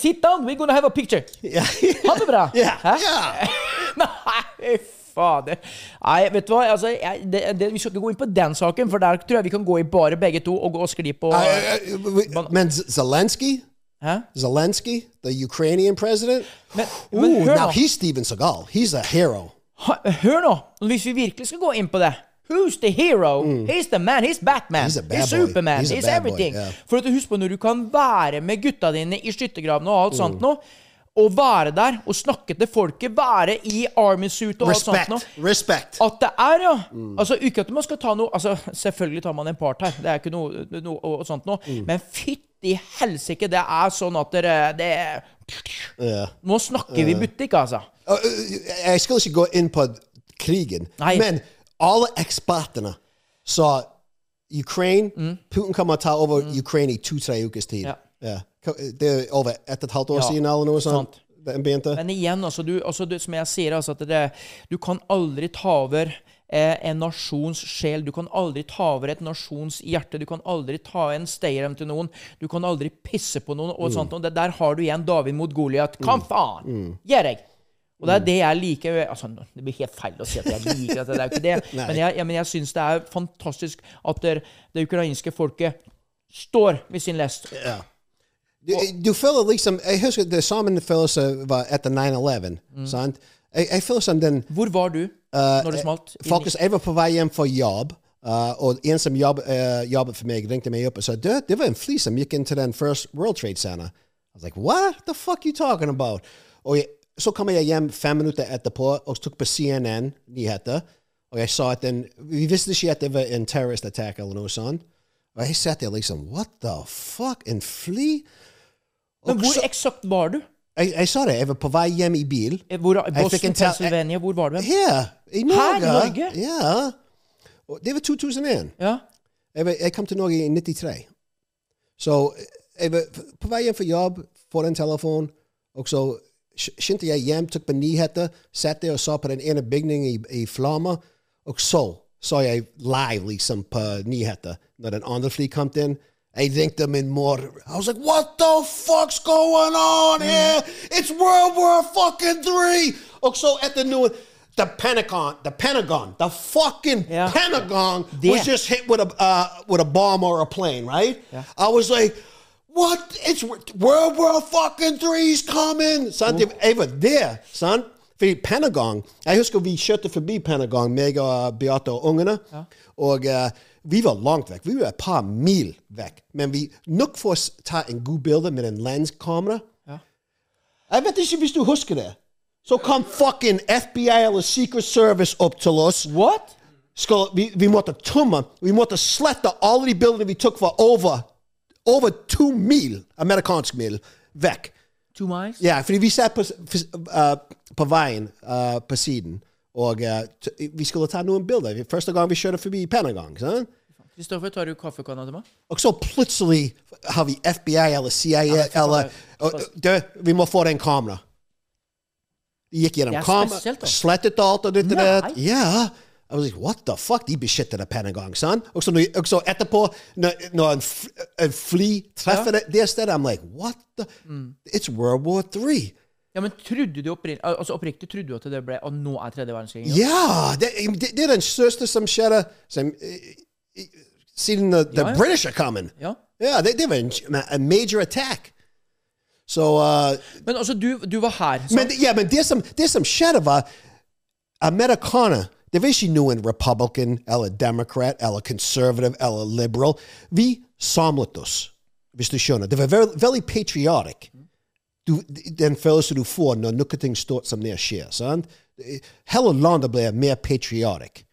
sit down, we're gonna have a picture. Yeah. Ha det bra. Ja. Yeah. ja. Nei, fader. Nei, vet du hva? Altså, jeg, det, det, vi skal ikke gå inn på den saken, for der tror jeg vi kan gå i bare begge to og gå og skli på I- I- I- Men Zelensky, Huh? Zelensky, the Ukrainian president, Men, men hør now he's Steven Seagal. He's a hero. Hør nå. Hvis vi virkelig skal gå inn på det Who's the hero? He's the man. He's Batman. Mm. He's He's. Superman. He's He's, everything. yeah. For at du Husk på når du kan være med gutta dine i skyttergravene og alt Mm. sånt nå, og være der og snakke til folket, være i army suit og alt sånt noe. Respect. At det er, ja. Altså, Ikke at man skal ta noe altså, Selvfølgelig tar man en part her, det er ikke noe, noe og sånt noe. Men fytti helsike, det er sånn at dere det. Nå snakker vi butikk, altså. Uh, uh, Jeg skal ikke gå inn på krigen, Nei. men alle ekspertene sa Ukraine Putin kommer til å ta over Ukraine i to-tre ukers tid. Ja. Ja. Det er over ett og et halvt år Ja, siden, eller noe sånt. Men igjen, altså, du, altså du, som jeg sier, altså, at det, du kan aldri ta over eh, en nasjons sjel. Du kan aldri ta over et nasjons hjerte. Du kan aldri ta en stayerem til noen. Du kan aldri pisse på noen. og sånt. Og det, Der har du igjen David mot Goliat. Hva faen? Gjør jeg! Og det er det jeg liker altså, Det blir helt feil å si at jeg liker at Det er jo ikke det. Men jeg, jeg, men jeg syns det er fantastisk at det, det ukrainske folket står ved sin lest. Ja. Du, du føler liksom Jeg husker det samme følelse var etter 9-11. sant? Jeg, jeg føler som den Hvor var du når det smalt? Eh, Faktisk, jeg var på vei hjem fra jobb, uh, og en som jobb, uh, jobbet for meg, ringte meg opp og sa du, det var en fly som gikk inn til den First World Trade Center. I was like, what the fuck are you talking about? Og jeg, så kom jeg hjem fem minutter etterpå og tok på CNN-nyheter. Og jeg sa at den, vi visste ikke at det var en terrorist attack eller noe sånt. Og jeg satt der liksom, what the fuck, en fly? Men hvor eksakt var du? jeg, jeg sa det, jeg var på vei hjem i bil. Eh, Hvor, Boston, Pennsylvania, hvor var du? Her, i Norge. Her i Norge? Ja. Og Det var 2001. Ja. Jeg, jeg kom til Norge i 93. Så jeg var på vei hjem fra jobb, får en telefon, og så sk- skyndte jeg hjem, tok på nyheter, satt der og så på den ene bygningen i, i flammer, og så så jeg live liksom på nyheter når den andre fly kom inn. Jeg ringte min mor. I was like, what the fuck's going on here? It's World War fucking three! Og så etter noe The Pentagon, the Pentagon, the fucking Ja. Pentagon Det. was just hit with a uh, with a bomb or a plane, right? I was like, what? It's World War fucking three's coming. Sant? Jeg var der, sant? Fordi Pentagon Jeg husker vi kjørte forbi Pentagon, meg og Beate og ungene. Og uh, vi var langt vekk. Vi var et par mil vekk. Men vi nok for å ta en god bilde med en lenskamera. Jeg vet ikke hvis du husker det. Så kom fucking FBI eller Secret Service opp til oss What? skal, vi, vi måtte tømme, vi måtte slette alle de bildene vi tok fra over, over to mil, amerikansk mil, vekk. Two miles? Ja, fordi vi satt på, uh, på veien uh, på siden, og t vi skulle ta noen bilder. Første gang vi kjørte forbi Pentagon. Sånn? Kristoffer, tar du kaffekanna til meg? Og så plutselig har vi FBI eller CIA eller og, du, Vi må få den kamera. De gikk gjennom er kamera, slettet alt og ditt og datt. Ja. I was like, what the fuck? De beskytter det Pentagon, sant? Og så, når, og så etterpå, når, når en, f en fly treffer det, det stedet, I'm like, what the? Mm. It's World War III. Ja, men trodde du oppriktig altså oppriktig trodde du at det ble Og nå er tredje verdenskrig? Ja, det, det, det er den største som skjedde som, siden the, the Ja, ja. British are coming. Ja. Ja, det, det var en, a major attack. Så uh, Men altså, du, du var her. sant? Men, ja, men det som, det som skjedde, var Amerikaner Det var ikke noen republican eller democrat eller conservative eller liberal. Vi samlet oss, hvis du skjønner. Det var veldig, veldig patriotic. Du, den følelsen du får når noe ting stort som det skjer. sant? Hele landet ble mer patriotic.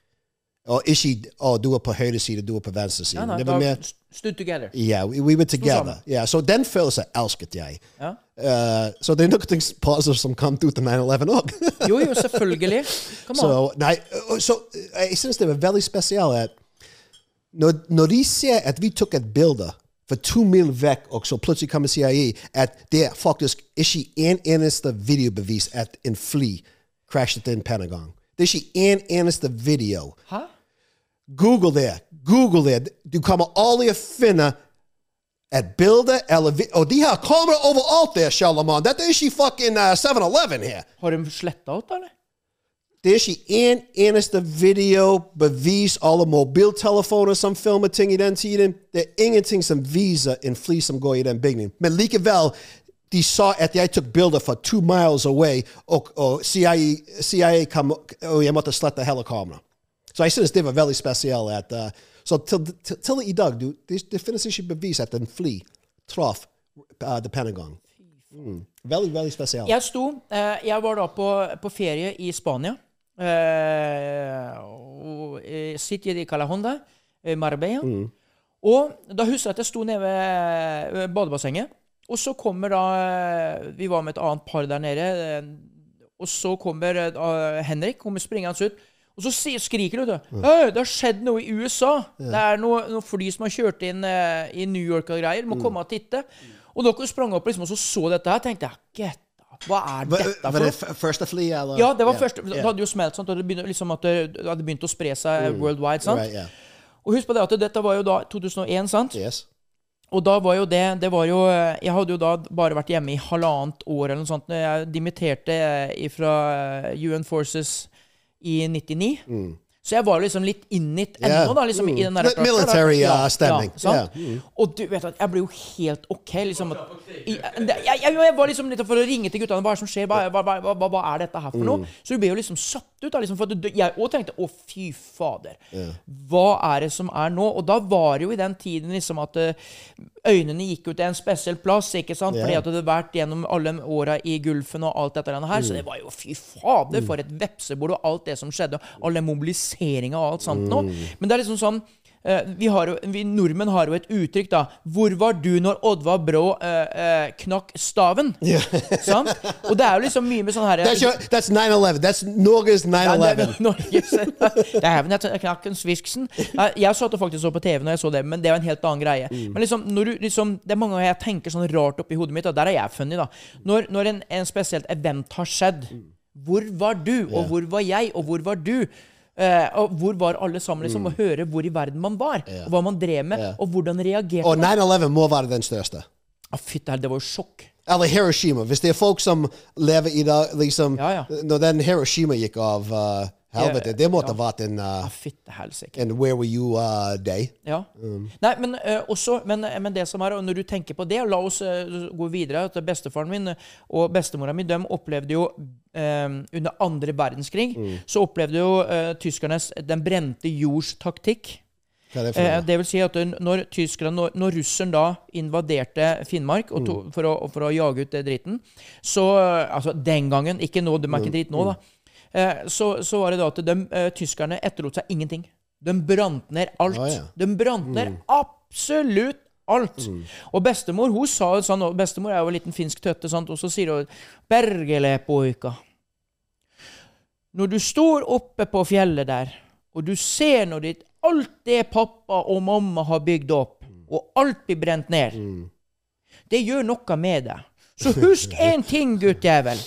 Og ikke å, du er på høyre side, du er på venstre side. Ja, nei, det var mer stood together. Yeah, we, we were together. Yeah, så den følelsen elsket jeg. Ja. Uh, så det er noe positivt som kom ut av 9-11 òg. Jo, jo, selvfølgelig. Så nei, så uh, jeg syns det var veldig spesielt at når, når de ser at vi tok et bilde for to mil vekk, og så plutselig kommer CIA, at det er faktisk ikke en eneste videobevis at en fly krasjet inn Pentagon. Det er ikke en eneste video. Hæ? Google det. Google det. Du kommer aldri å finne et Builder eller vi Og de har kamera overalt der, Shalomon. Dette er ikke fucking uh, 7-Eleven her. Har de sletta ut, eller? Det er ikke en eneste video, bevis, alle mobiltelefoner som filmer ting i den tiden. Det er ingenting som viser en fly som går i den bygningen. Men likevel, de sa at jeg tok bilder fra two miles away, og, og CIA, CIA kom, og jeg måtte slette hele kameraet. Så jeg synes det var veldig spesielt. At, uh, så til, til, til i dag, du, det, det finnes ikke bevis at en fly traff uh, The Pentagon. Mm. Veldig, veldig spesielt. Jeg sto uh, Jeg var da på, på ferie i Spania. Uh, City di Calahonda, Marbella. Marbella. Og da husker jeg at jeg sto nede ved badebassenget. Og så kommer da eh, Vi var med et annet par der nede. eh, Og så kommer Henrik kommer springende ut. Og så skriker du, vet du. «Øy, det har skjedd noe i USA. Det er noe, noe fly som har kjørt inn uh, i New York og greier. Må komme og titte. Og dere sprang opp liksom, og så så dette her. tenkte jeg, get. Hva er dette for noe? første fly, eller? Ja, det var Yeah. første. Det hadde jo smelt, sant? og det begynte, liksom at det, hadde begynt å spre seg worldwide. sant? Right, yeah. Og husk på det at dette var jo da 2001, sant? Yes. Og da var jo det det var jo, Jeg hadde jo da bare vært hjemme i halvannet år eller noe sånt. når Jeg dimitterte fra UN Forces i 99. Så jeg var liksom litt innit ennå, Mm. Yeah. da, liksom, i den der Litt military, Ja, uh, stemning. Ja? Yeah. Mm. Og du vet at jeg ble jo helt OK. liksom at, jeg, jeg, jeg, var liksom litt for å ringe til guttene. Hva er det som skjer? Hva, hva, hva, hva, er dette her for Mm. noe? Så du ble jo liksom satt ut. da, liksom, for du, Jeg òg tenkte å, fy fader. Hva er det som er nå? Og da var det jo i den tiden liksom at eh, øynene gikk ut til en spesiell plass. ikke sant? Fordi at det hadde vært gjennom alle åra i Gulfen og alt dette her. Så det var jo fy fader, for et vepsebol og alt det som skjedde. All den mobiliseringa og alt sånt nå. Men det er liksom sånn vi, har jo, vi nordmenn har jo et uttrykk, da. 'Hvor var du når Oddvar Brå eh, eh, knakk staven?' Sant? Og det er jo liksom mye med sånn herre That's, your, that's 9-11. That's Norges 9-11. Det jeg knakk en svisksen. Jeg satt faktisk så på TV når jeg så det, men det er en helt annen greie. Men liksom, du, liksom, Det er mange ganger jeg tenker sånn rart oppi hodet mitt, og der er jeg funny, da. Når, når en, en spesielt event har skjedd, hvor var du, og hvor var jeg, og hvor var du? Eh, og hvor var alle sammen? liksom, Og høre hvor i verden man var, og hva man drev med, og hvordan reagerte Og man. 9-11 må være den største. Ah, Fytti det var jo sjokk. Eller Hiroshima. Hvis det er folk som lever i dag, liksom Ja, ja. Når den Hiroshima gikk av uh, helvete, det måtte ja. vært en, uh, Ah, en Where Were You-day. Ja. Nei, men uh, også men, men det som er, og når du tenker på det La oss uh, gå videre. at Bestefaren min eh, og bestemora mi de opplevde jo eh, Under andre verdenskrig så opplevde jo eh, tyskernes Den brente jords taktikk. Det Eh, det vil si at når tyskerne, når, når russeren da invaderte Finnmark og to, for, å, for å jage ut det dritten, så eh, Altså den gangen, ikke nå, de er ikke dritt nå, da. Eh, så, så var det da at de, eh, tyskerne etterlot seg ingenting. De brant ned alt. Ja, ja. De brant ned absolutt Alt. Mm. Og bestemor hun sa jo sånn, og bestemor er jo en liten finsk tøtte, sant? og så sier hun 'Bergele, poika'. Når du står oppe på fjellet der, og du ser når ditt, alt det pappa og mamma har bygd opp, og alt blir brent ned, det gjør noe med deg. Så husk én ting, guttjævel.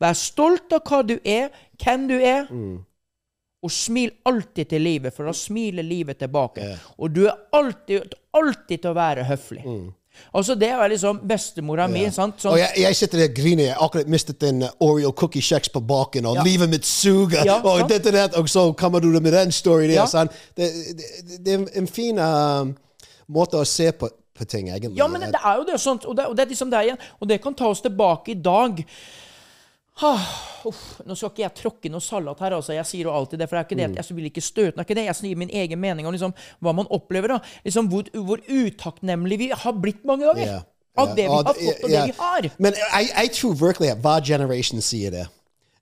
Vær stolt av hva du er, hvem du er, og smil alltid til livet, for da smiler livet tilbake. Og du er alltid, alltid til å være høflig. Altså, det er liksom bestemora mi. sant? Sånn, Og jeg, jeg sitter der og griner. Jeg akkurat mistet en uh, Oreo cookie kjeks på baken, og Ja. livet mitt suger, Ja, og det dette og det, og så kommer du med den storyen der. Ja. sant? Det, det, det er en fin uh, måte å se på, på ting, egentlig. Ja, men det, det er jo det, sånt, og det, og det er liksom det igjen. Og det kan ta oss tilbake i dag. Ah, uff, nå skal ikke jeg tråkke noe salat her, altså. Jeg sier jo alltid det, for det er ikke det, at jeg vil ikke støte. Er ikke det. Jeg sier min egen mening om liksom, hva man opplever. da. Liksom Hvor, hvor utakknemlige vi har blitt mange ganger. Yeah. Av det vi har fått, og det vi har. Men jeg, tror virkelig at hver generasjon sier det.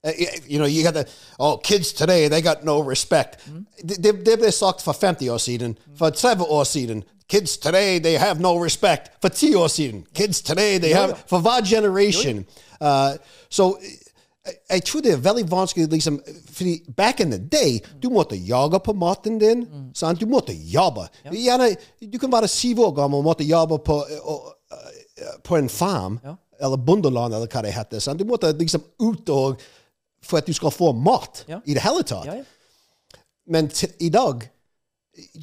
Uh, you know, you got the, oh, kids today, they got no respect. Det, det, det ble sagt for 50 år siden, for 30 år siden. Kids today, they have no respect. For 10. Kids today, they have, for hver generation. Uh, jeg, jeg tror det er veldig vanskelig liksom, fordi back in the day, du måtte jage på maten din. sant? Du måtte jobbe. Gjerne, du kan være syv år gammel og måtte jobbe på, og, på en farm, eller bondeland, eller hva det heter. sant? Du måtte liksom ut og, for at du skal få mat Ja. i det hele tatt. Ja, ja. Men til, i dag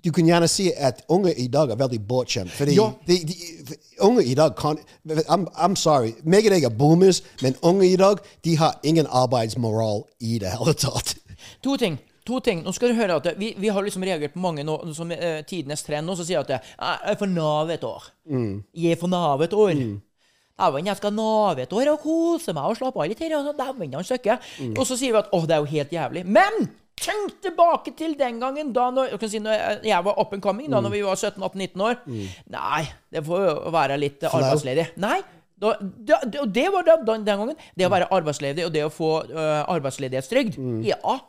du kan gjerne si at unge i dag er veldig bortskjemt. Fordi Ja. de, de, unge i dag kan I'm, I'm sorry. Meg og deg er boomers, men unge i dag de har ingen arbeidsmoral i det hele tatt. To ting. To ting. Nå skal du høre at Vi, vi har liksom reagert på mange nå, som uh, tidenes trend og som sier at eh, jeg er for Nav et år. Jeg er for Nav et år. Dæven, jeg skal nave et år og kose meg og slappe av litt her. Og så dæven, han søkker. Og så sier vi at å, det er jo helt jævlig. Men tenk tilbake til den gangen da når, jeg kan si, når jeg- jeg var up and coming, da når vi var 17-18-19 år. Nei, det får jo være litt Flau. arbeidsledig. Nei. Da, da, det- var da, den, den gangen. Det å være arbeidsledig og det å få uh, arbeidsledighetstrygd. Ja.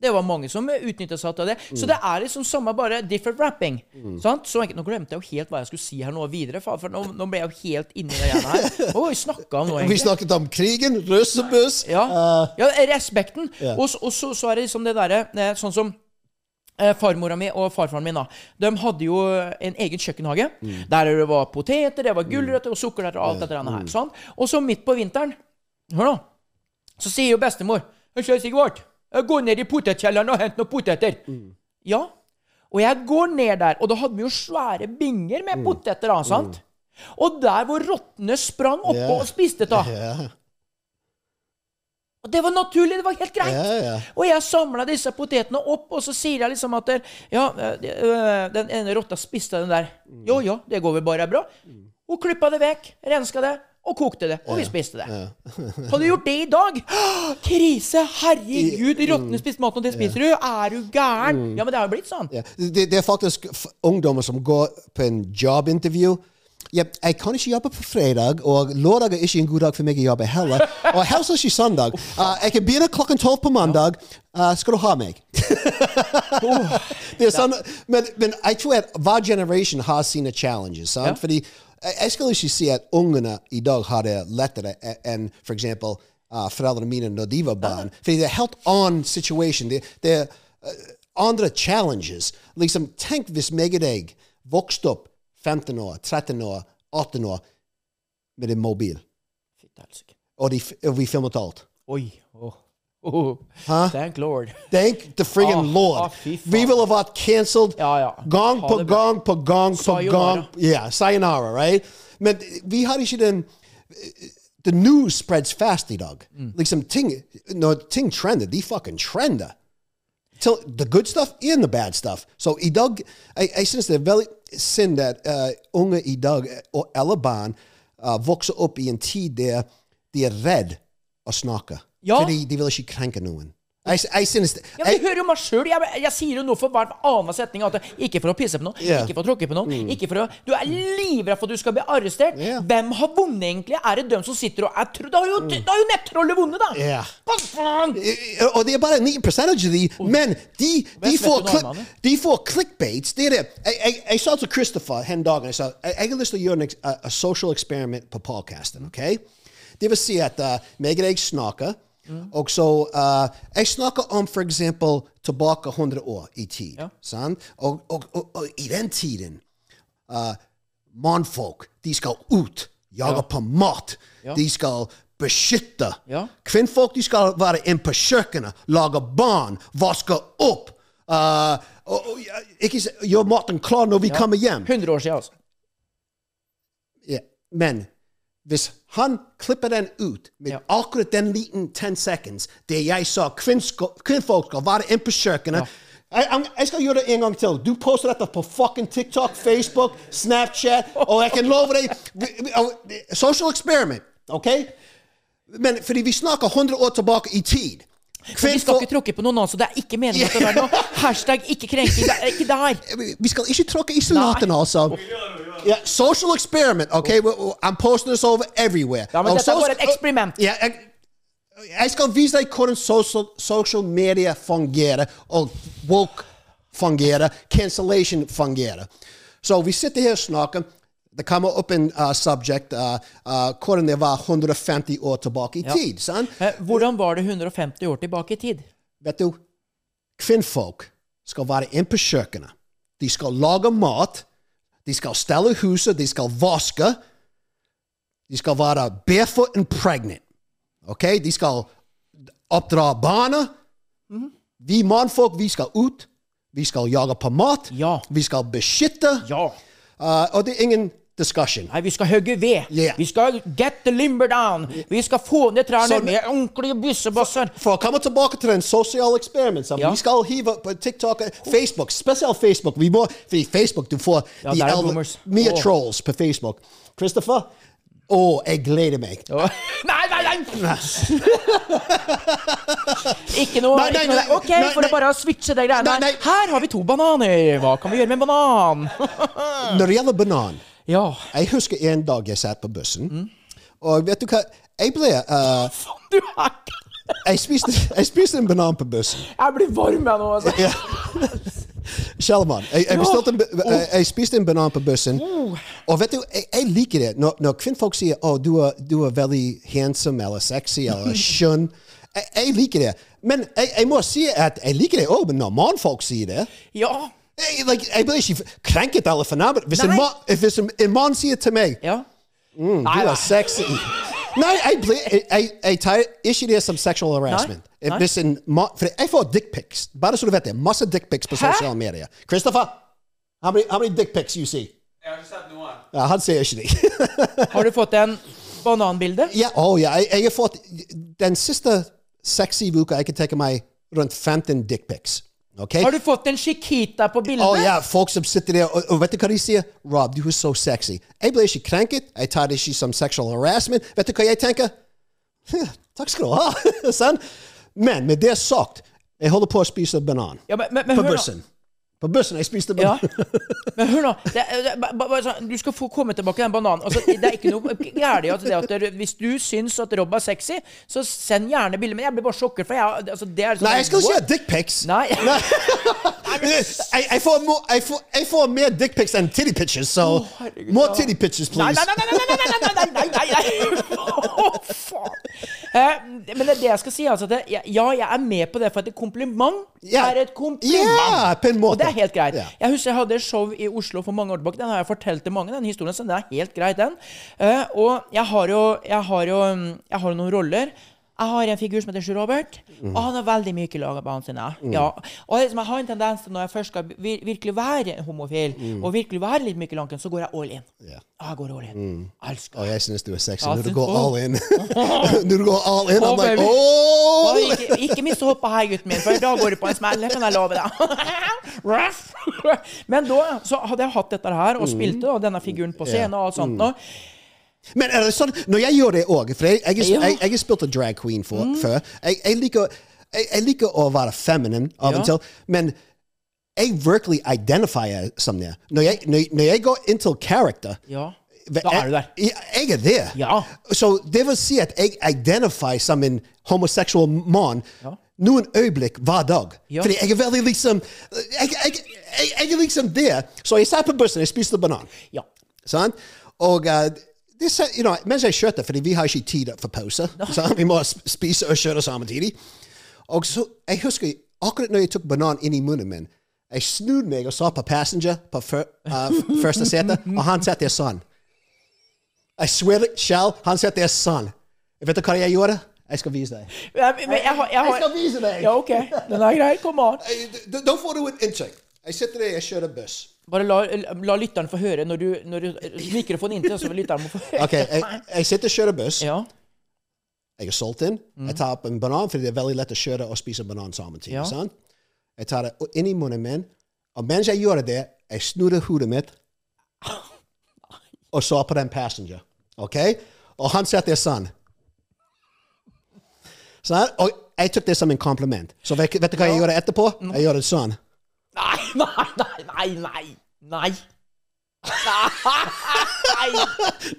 Det var mange som utnytta seg av det. Så det er liksom samme, bare different wrapping. Sant? Så Nå glemte jeg jo helt hva jeg skulle si her nå videre, for, nå, nå ble jeg jo helt inni det greiene her. Hva vi snakka om nå, Vi snakket om krigen, russebuss Ja, uh, ja respekten. Og, og så, så er det liksom det derre eh, Sånn som eh, farmora mi og farfaren min da, de hadde jo en egen kjøkkenhage. Der det var poteter, det var gulrøtter og sukkererter og alt dette her. sånn. Og så midt på vinteren Hør nå. Så sier jo bestemor «Hei, Sigvart, går ned i potetkjelleren og hent noen poteter. Ja. Og jeg går ned der, og da hadde vi jo svære binger med poteter. da, sant? Og der hvor rottene sprang oppå yeah. og spiste av. Og det var naturlig, det var helt greit. ja, ja. Og jeg samla disse potetene opp, og så sier jeg liksom at Ja, øh, den ene rotta spiste den der. Jo, ja, det går vel bare bra. Hun klippa det vekk, renska det, og kokte det. Og vi spiste det. Hadde du gjort det i dag Krise! Herregud, rottene spiste maten, og det spiser du! Er du gæren? Ja, men det har jo blitt sånn. Det, det er faktisk ungdommer som går på en jobbintervju. Jeg kan ikke jobbe på fredag, og lørdag er ikke en god dag for meg å jobbe heller. Og helst ikke søndag. Uh, jeg kan begynne klokken tolv på mandag. Uh, skal du ha meg? det er sånn, men, men jeg tror at hver generasjon har sine challenges. Sant? Fordi jeg, skulle ikke si at ungene i dag har det lettere e- enn for eksempel uh, foreldrene mine når de var barn. Fordi det er helt annen situasjon. Det, det er uh, andre challenges. Liksom, tenk hvis meg og deg vokste opp 15 år, 13 år, 18 år med en mobil, og, de, og vi filmet alt. Oi. Oh. Oh. Hæ? Thank lord. Thank the friggin' Ah, Lord. ah, fy faen. vi ville vært cancelled Ja, ja. gang Ha på det bra. gang på gang på Sayonara. gang. Yeah, sayonara, right? Men vi har ikke den The news spreads fast i dag. Mm. Liksom ting, når ting trender, de fucking trender. Till the good stuff and the bad stuff. Så i dag, jeg, jeg synes det er veldig synd at uh, unge i dag, eh, og eller barn, uh, vokser opp i en tid der de er redd å snakke. Ja. Fordi de vil ikke krenke noen. Jeg, jeg synes det, Ja, men jeg, Du hører jo meg sjøl. Jeg, jeg sier jo noe for hver annen setning. At ikke for å pisse på noen, yeah. ikke for å tråkke på noen. Ikke for å, du er livredd for at du skal bli arrestert. Yeah. Hvem har vunnet, egentlig? Er det dem som sitter og er tror, Da har jo, mm. jo nettrollet vunnet, da! Faen? Og det er bare en liten percentage av de, men de, de, får, annet? de får clickbaits. Det er det. Jeg, jeg, jeg sa til Christopher hen dagen jeg sa, jeg, jeg har lyst til å gjøre a social experiment på podcasten. ok? Det vil si at uh, meg og deg snakker, og så uh, Jeg snakker om eksempel tilbake 100 år i tid. Ja. sant? Og, og, og, og i den tiden uh, Mannfolk, de skal ut, jage på mat. Ja. De skal beskytte. Ja. Kvinnfolk de skal være inne på kjøkkenet, lage barn, vaske opp. Uh, ikke gjøre maten klar når vi kommer hjem. 100 år siden, altså. Ja. Men hvis han klipper den ut med Ja. akkurat den liten 10 seconds, der jeg sa Kvinnfolk skal være inne på kjøkkenet jeg, jeg- jeg skal gjøre det en gang til. Du poster dette på fucking TikTok, Facebook, Snapchat, og jeg kan love deg Social experiment, OK? Men fordi vi snakker 100 år tilbake i tid. Men vi skal ikke tråkke på noen annen, så det er ikke meningen at det er noe hashtag ikke krenking. Det er ikke der. Vi skal ikke tråkke i salaten, altså. Yeah, social experiment, okay? We- I'm posting this over everywhere. Ja, men dette er bare et eksperiment. Ja, jeg, jeg skal vise deg hvordan social, social media fungerer, og woke fungerer, cancellation fungerer. Så vi sitter her og snakker. Det kommer opp en uh, subject, uh, uh, hvordan det var 150 år tilbake i tid. sant? Eh, Hvordan var det 150 år tilbake i tid? Vet du, kvinnfolk skal være inne på kjøkkenet. De skal lage mat. De skal stelle huset. De skal vaske. De skal være barefoot and pregnant. Ok? De skal oppdra barna. Vi mannfolk, vi skal ut. Vi skal jage på mat. Ja. Vi skal beskytte. Ja. Uh, og det er ingen discussion. Nei, vi skal hogge ved. Yeah. Vi skal get the limber down. Vi skal få ned trærne so, med ordentlige byssebasser. For å komme tilbake til den sosiale eksperimenten Ja. Vi skal hive på TikTok, Facebook, spesielt Facebook. Vi må, fordi Facebook, du får Ja, de eldre- mye oh. trolls på Facebook. Christopher? Å, jeg gleder meg. Nei, nei, nei! Ikke noe, Nei, nei, ikke noe nei, OK, nei, for det bare å switche de greiene der. Her har vi to bananer. Hva kan vi gjøre med banan? Når det gjelder banan ja. Jeg husker en dag jeg satt på bussen, og vet du hva? Jeg ble uh, Du er ikke jeg, spiste, jeg spiste en banan på bussen. Jeg blir varm jeg nå, altså. Jeg, jeg, en, jeg, jeg spiste en banan på bussen. Og vet du, jeg, liker det når, når kvinnfolk sier å, du, er, du er veldig handsome eller sexy eller skjønn. Jeg, liker det. Men jeg må si at jeg liker det òg når mannfolk sier det. Ja. Jeg, like, jeg blir ikke krenket eller fornærmet. Hvis, en, Nei. ma- hvis en, en mann sier til meg ja. mm, du nei. er sexy Nei, jeg, blir, jeg, jeg, jeg tar ikke det som sexual harassment. Nei. Hvis en ma for jeg får dickpics. Bare så du vet det. Masse dickpics på Hæ? sosiale medier. Christopher, how many, how many dickpics you see? Jeg har ikke sett noen. Ja, han ser ikke de. Har du fått en bananbilde? ja, oh, ja, jeg, jeg har fått Den siste sexy uka jeg kan tenke meg rundt 15 dickpics. Okay? Har du fått en Chiquita på bildet? Oh, ja, folk som sitter der, og, og vet du hva de sier? Rob, du er så sexy. Jeg ble ikke krenket. Jeg tar det ikke som sexual harassment. Vet du hva jeg tenker? «Hm, Takk skal du ha. Sånn? Men med det sagt, jeg holder på å spise banan. Ja, men, men, men På bussen. På bussen jeg spiste banan. Ja. Men hør nå. Det, det, bare, du skal få komme tilbake den bananen. Altså, det er ikke noe gærent at, at det, Hvis du syns at Rob er sexy, så send gjerne bilde. Men jeg blir bare sjokkert. For jeg, altså, det er sånn Nei, jeg skal ikke ha dickpics. jeg, jeg, får more, jeg, får, jeg får mer dickpics enn titty pictures, så so oh, More titty pictures, please. Nei, nei, nei! nei, nei, nei, nei, nei, nei, nei, nei. Oh, faen. Eh, men det er det jeg skal si. Altså, det, ja, jeg er med på det, for at et kompliment yeah. er et kompliment. Yeah, på en måte. Og det er helt greit. Yeah. Jeg husker jeg hadde et show i Oslo for mange år tilbake. Den har jeg fortalt til mange, den historien, så den er helt greit, den. Eh, og jeg har jo, jeg har jo mm, jeg har noen roller. Jeg har en figur som heter Sjur Robert, Mm. og han har veldig myke lag laget på han Mm. Ja. Og liksom, jeg har en tendens til når jeg først skal vir virkelig være homofil, Mm. og virkelig være litt myk i lanken, så går jeg all in. Yeah. Jeg går all in. Mm. Elsker Og jeg synes du er sexy når du går all in. når du går all in, I'm like, oh! Ikke, ikke mist hoppa her, gutten min, for da går du på en smell. Det kan jeg love deg. Men da så hadde jeg hatt dette her, og spilte da, denne figuren på scenen og alt sånt. nå. Men er det sånn, når jeg gjør det òg For jeg, jeg, Ja. jeg, jeg har drag queen for, før. Jeg, liker jeg, liker å være feminine av Ja. og til, men jeg virkelig identifierer som det. Når jeg, når, når jeg går into character Ja. Da er du der. Jeg, er der. Ja. Så det vil si at jeg identifierer som en homoseksuell mann noen øyeblikk hver dag. Ja. Fordi jeg er veldig liksom jeg, jeg, jeg, jeg er liksom der. Så jeg satt på bussen, jeg spiste banan. Ja. Sånn? Og uh, sa- you know, mens jeg kjørte, fordi vi har ikke tid for pause, så vi må spise og kjøre samtidig. Og så, jeg husker akkurat når jeg tok banan inn i munnen min, jeg snudde meg og så på passenger på fyr, uh, første sete, og han satt der sånn. Jeg swear it, shall, han satt der sånn. Vet du hva jeg gjorde? Jeg skal vise deg. Jeg, har, jeg, Jeg skal vise deg! Ja, OK. Den er grei. Kom an. Da får du et inntrykk. Jeg sitter der, jeg kjører buss. Bare la, la lytteren få høre når du, når du mikrofonen inntil, så vil lytteren må få høre. Ok, jeg, jeg sitter og kjører buss. Ja. Jeg er sulten. Jeg tar opp en banan, fordi det er veldig lett å kjøre og spise banan sammen. Ja. sant? Jeg tar det inn i munnen min, og mens jeg gjør det, jeg snur hodet mitt og så på den passenger. Ok? Og han satt der sånn. Sånn? Og jeg tok det som en kompliment. Så vet, vet du hva jeg gjorde etterpå? Jeg gjorde det sånn. Nei, nei, nei, nei, nei. Nei. Nei.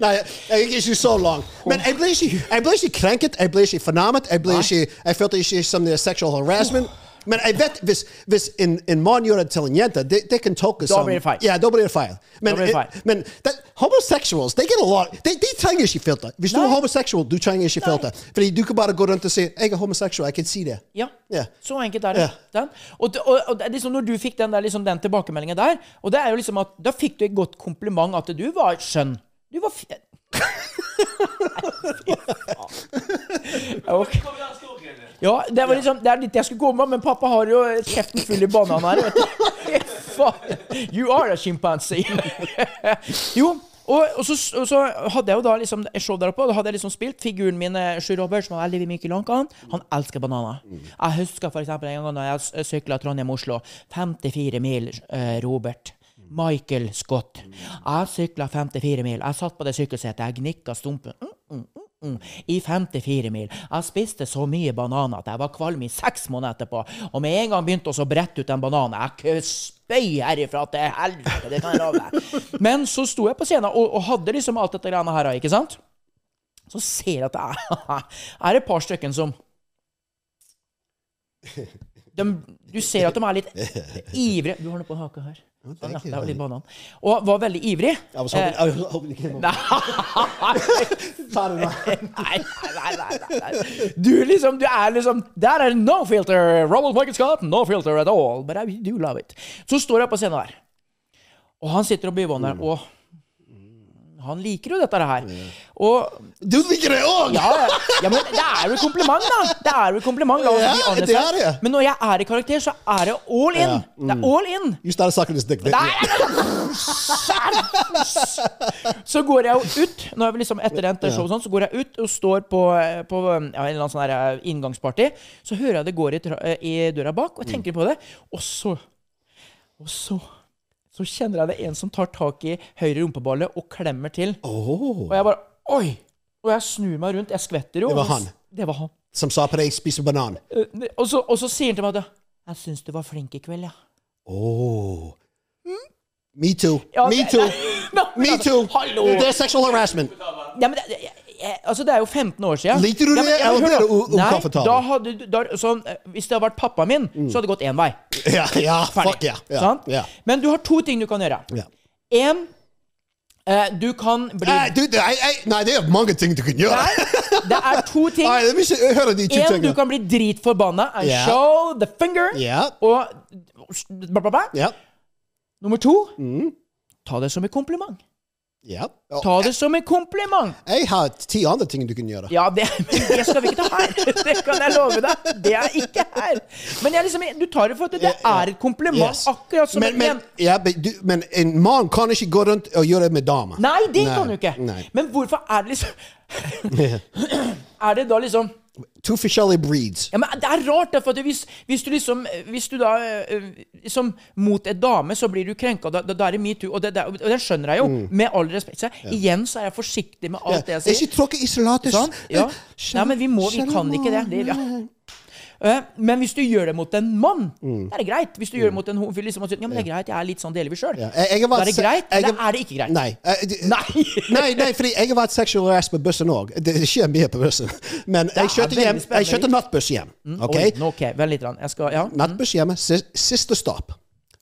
Nei, jeg gikk ikke så langt. Men jeg ble ikke, jeg ble ikke krenket, jeg ble ikke fornærmet. Jeg, ble ikke, jeg følte ikke som det er sexual harassment. Men jeg vet, hvis, hvis en, en mann gjør det til en jente, det, det kan tolkes Da som blir det feil. Ja, da blir det feil. Men, Da blir det feil. men det, homosexuals, they get a lot, de, de trenger ikke filter. Hvis du er homoseksuell, du trenger ikke filter. Fordi du kan bare gå rundt og si 'jeg er homoseksuell, jeg kan si det. Ja. Yeah. Så enkelt er det. Den. Og, og, og liksom når du fikk den, der, liksom den tilbakemeldingen der, og det er jo liksom at da fikk du et godt kompliment at du var skjønn. Du var f... Ok. Ja, det var liksom Det er dit jeg skulle komme, men pappa har jo kjeften full i banan her. Vet du. You are a chimpanzee. jo, og, og, så, og så hadde jeg jo da liksom et show der oppe, og da hadde jeg liksom spilt figuren min, eh, Sjur Robert, som var veldig mye lankan. Han elsker bananer. Jeg husker eksempel en gang da jeg sykla Trondheim-Oslo. 54 mil, eh, Robert. Michael Scott. Jeg sykla 54 mil. Jeg satt på det sykkelsetet, jeg gnikka stumpen. Mm, mm, mm, mm. I 54 mil. Jeg spiste så mye bananer at jeg var kvalm i seks måneder etterpå. Og med en gang begynte også å brette ut en banan. Jeg spøy herifra til helvete, det kan jeg love deg. Men så sto jeg på scenen og, og hadde liksom alt dette greiene her, ikke sant? Så ser jeg at det er, er et par stykker som de, Du ser at de er litt ivrige. Du har noe på haka her. Sånn, ja, det var litt banan. Og var veldig ivrig. Jeg håper hoping, I was hoping you came over. Ta det nå. Nei, nei, nei, nei. Du liksom, du er liksom Der er no filter. Ronald Michael Scott, no filter at all. But I do love it. Så står jeg på scenen der, og han sitter og bivåner, og han liker jo dette her. Og Du liker det òg! ja, ja, ja, men det er jo et kompliment, da. Det er jo et kompliment. La oss Ja, honest det er det. Men når jeg er i karakter, så er det all in. Det er all in. You started sucking his dick. Så går jeg jo ut Når jeg liksom etter endte show, og sånn, så går jeg ut og står på, på ja, en eller annen sånn eh, inngangsparty. Så hører jeg det går i, i døra bak, og jeg tenker på det. Og så Og så så kjenner jeg det er en som tar tak i høyre rumpeballe og klemmer til. Oh. Og jeg bare Oi! Og jeg snur meg rundt. Jeg skvetter jo. Det var han. Det var han. Som sa på deg 'spise banan'. Eh, Og så, og så sier han til meg at Jeg syns du var flink i kveld, ja. Oh. Me too. Ja, Me too. Me altså, too. hallo. Det er sexual harassment. Ja, men det, jeg, jeg, altså, det er jo 15 år siden. Liker du det, ja, men jeg, ukomfortabel? Nei, da hadde du da, sånn, eh, Hvis det hadde vært pappaen min, så hadde det gått én vei. Ja, ja, Ferdig. fuck yeah. ja. Sant? ja. Men du har to ting du kan gjøre. Én eh, Du kan bli Nei, du, jeg, nei, det er mange ting du kan gjøre. Nei, det er to ting. Nei, Én, du kan bli dritforbanna I yeah. show the finger. Yeah. Og bla, bla, bla. Yeah. Nummer to Mm. ta det som et kompliment. Ja. Og Ta det som en kompliment. Jeg har ti andre ting du kunne gjøre. Ja, det, men det skal vi ikke ta her. Det kan jeg love deg. Det er ikke her. Men jeg liksom, du tar det for at det er et kompliment, Yes. akkurat som men, en men, ja, du, men en mann kan ikke gå rundt og gjøre det med damer. Nei, det Nei, kan du ikke. nei. Men hvorfor er det liksom Er det da liksom To forskjellige breeds. Ja, men Det er rart, for at hvis, hvis du liksom Hvis du da eh, liksom Mot en dame, så blir du krenka. Da, da, da er det metoo. Og, og det skjønner jeg jo, med all respekt. Så igjen så er jeg forsiktig med alt det jeg sier. Ikke tråkk isolatisk. Sånn? Ja. Eh, Nei, men vi må Vi kan ikke det. det ja. Eh, Men hvis du gjør det mot en mann, Mm. da er det greit. Hvis du gjør det mot en homofil, liksom, og ja, men det er greit, jeg er litt sånn delvis sjøl. Ja, Da er det greit, jeg- eller er det ikke greit? Nei. Eh, Nei. nei, nei, fordi jeg har vært sexual harassed på bussen òg. Det skjer mye på bussen. Men jeg kjørte hjem. Jeg kjørte nattbuss hjem. Ok? Mm, ok, vent litt. Jeg skal, ja. Nattbuss hjemme. Siste stopp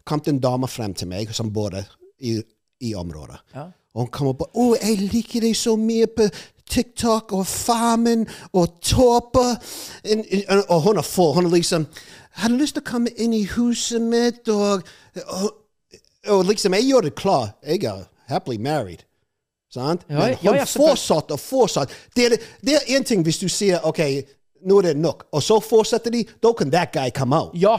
kom det en dame frem til meg som bodde i, i området. Ja. Og hun kommer på 'Å, jeg liker deg så mye på TikTok og Farmen og en- Og hun er full. Hun er liksom 'Har du lyst til å komme inn i huset mitt?' Og, og, og liksom Jeg gjør det klar. Jeg er happily married. Sant? Men hun ja, fortsatte og fortsatte. Det er, en ting hvis du sier 'OK, nå er det nok', og så fortsetter de, da kan that guy come out. ja.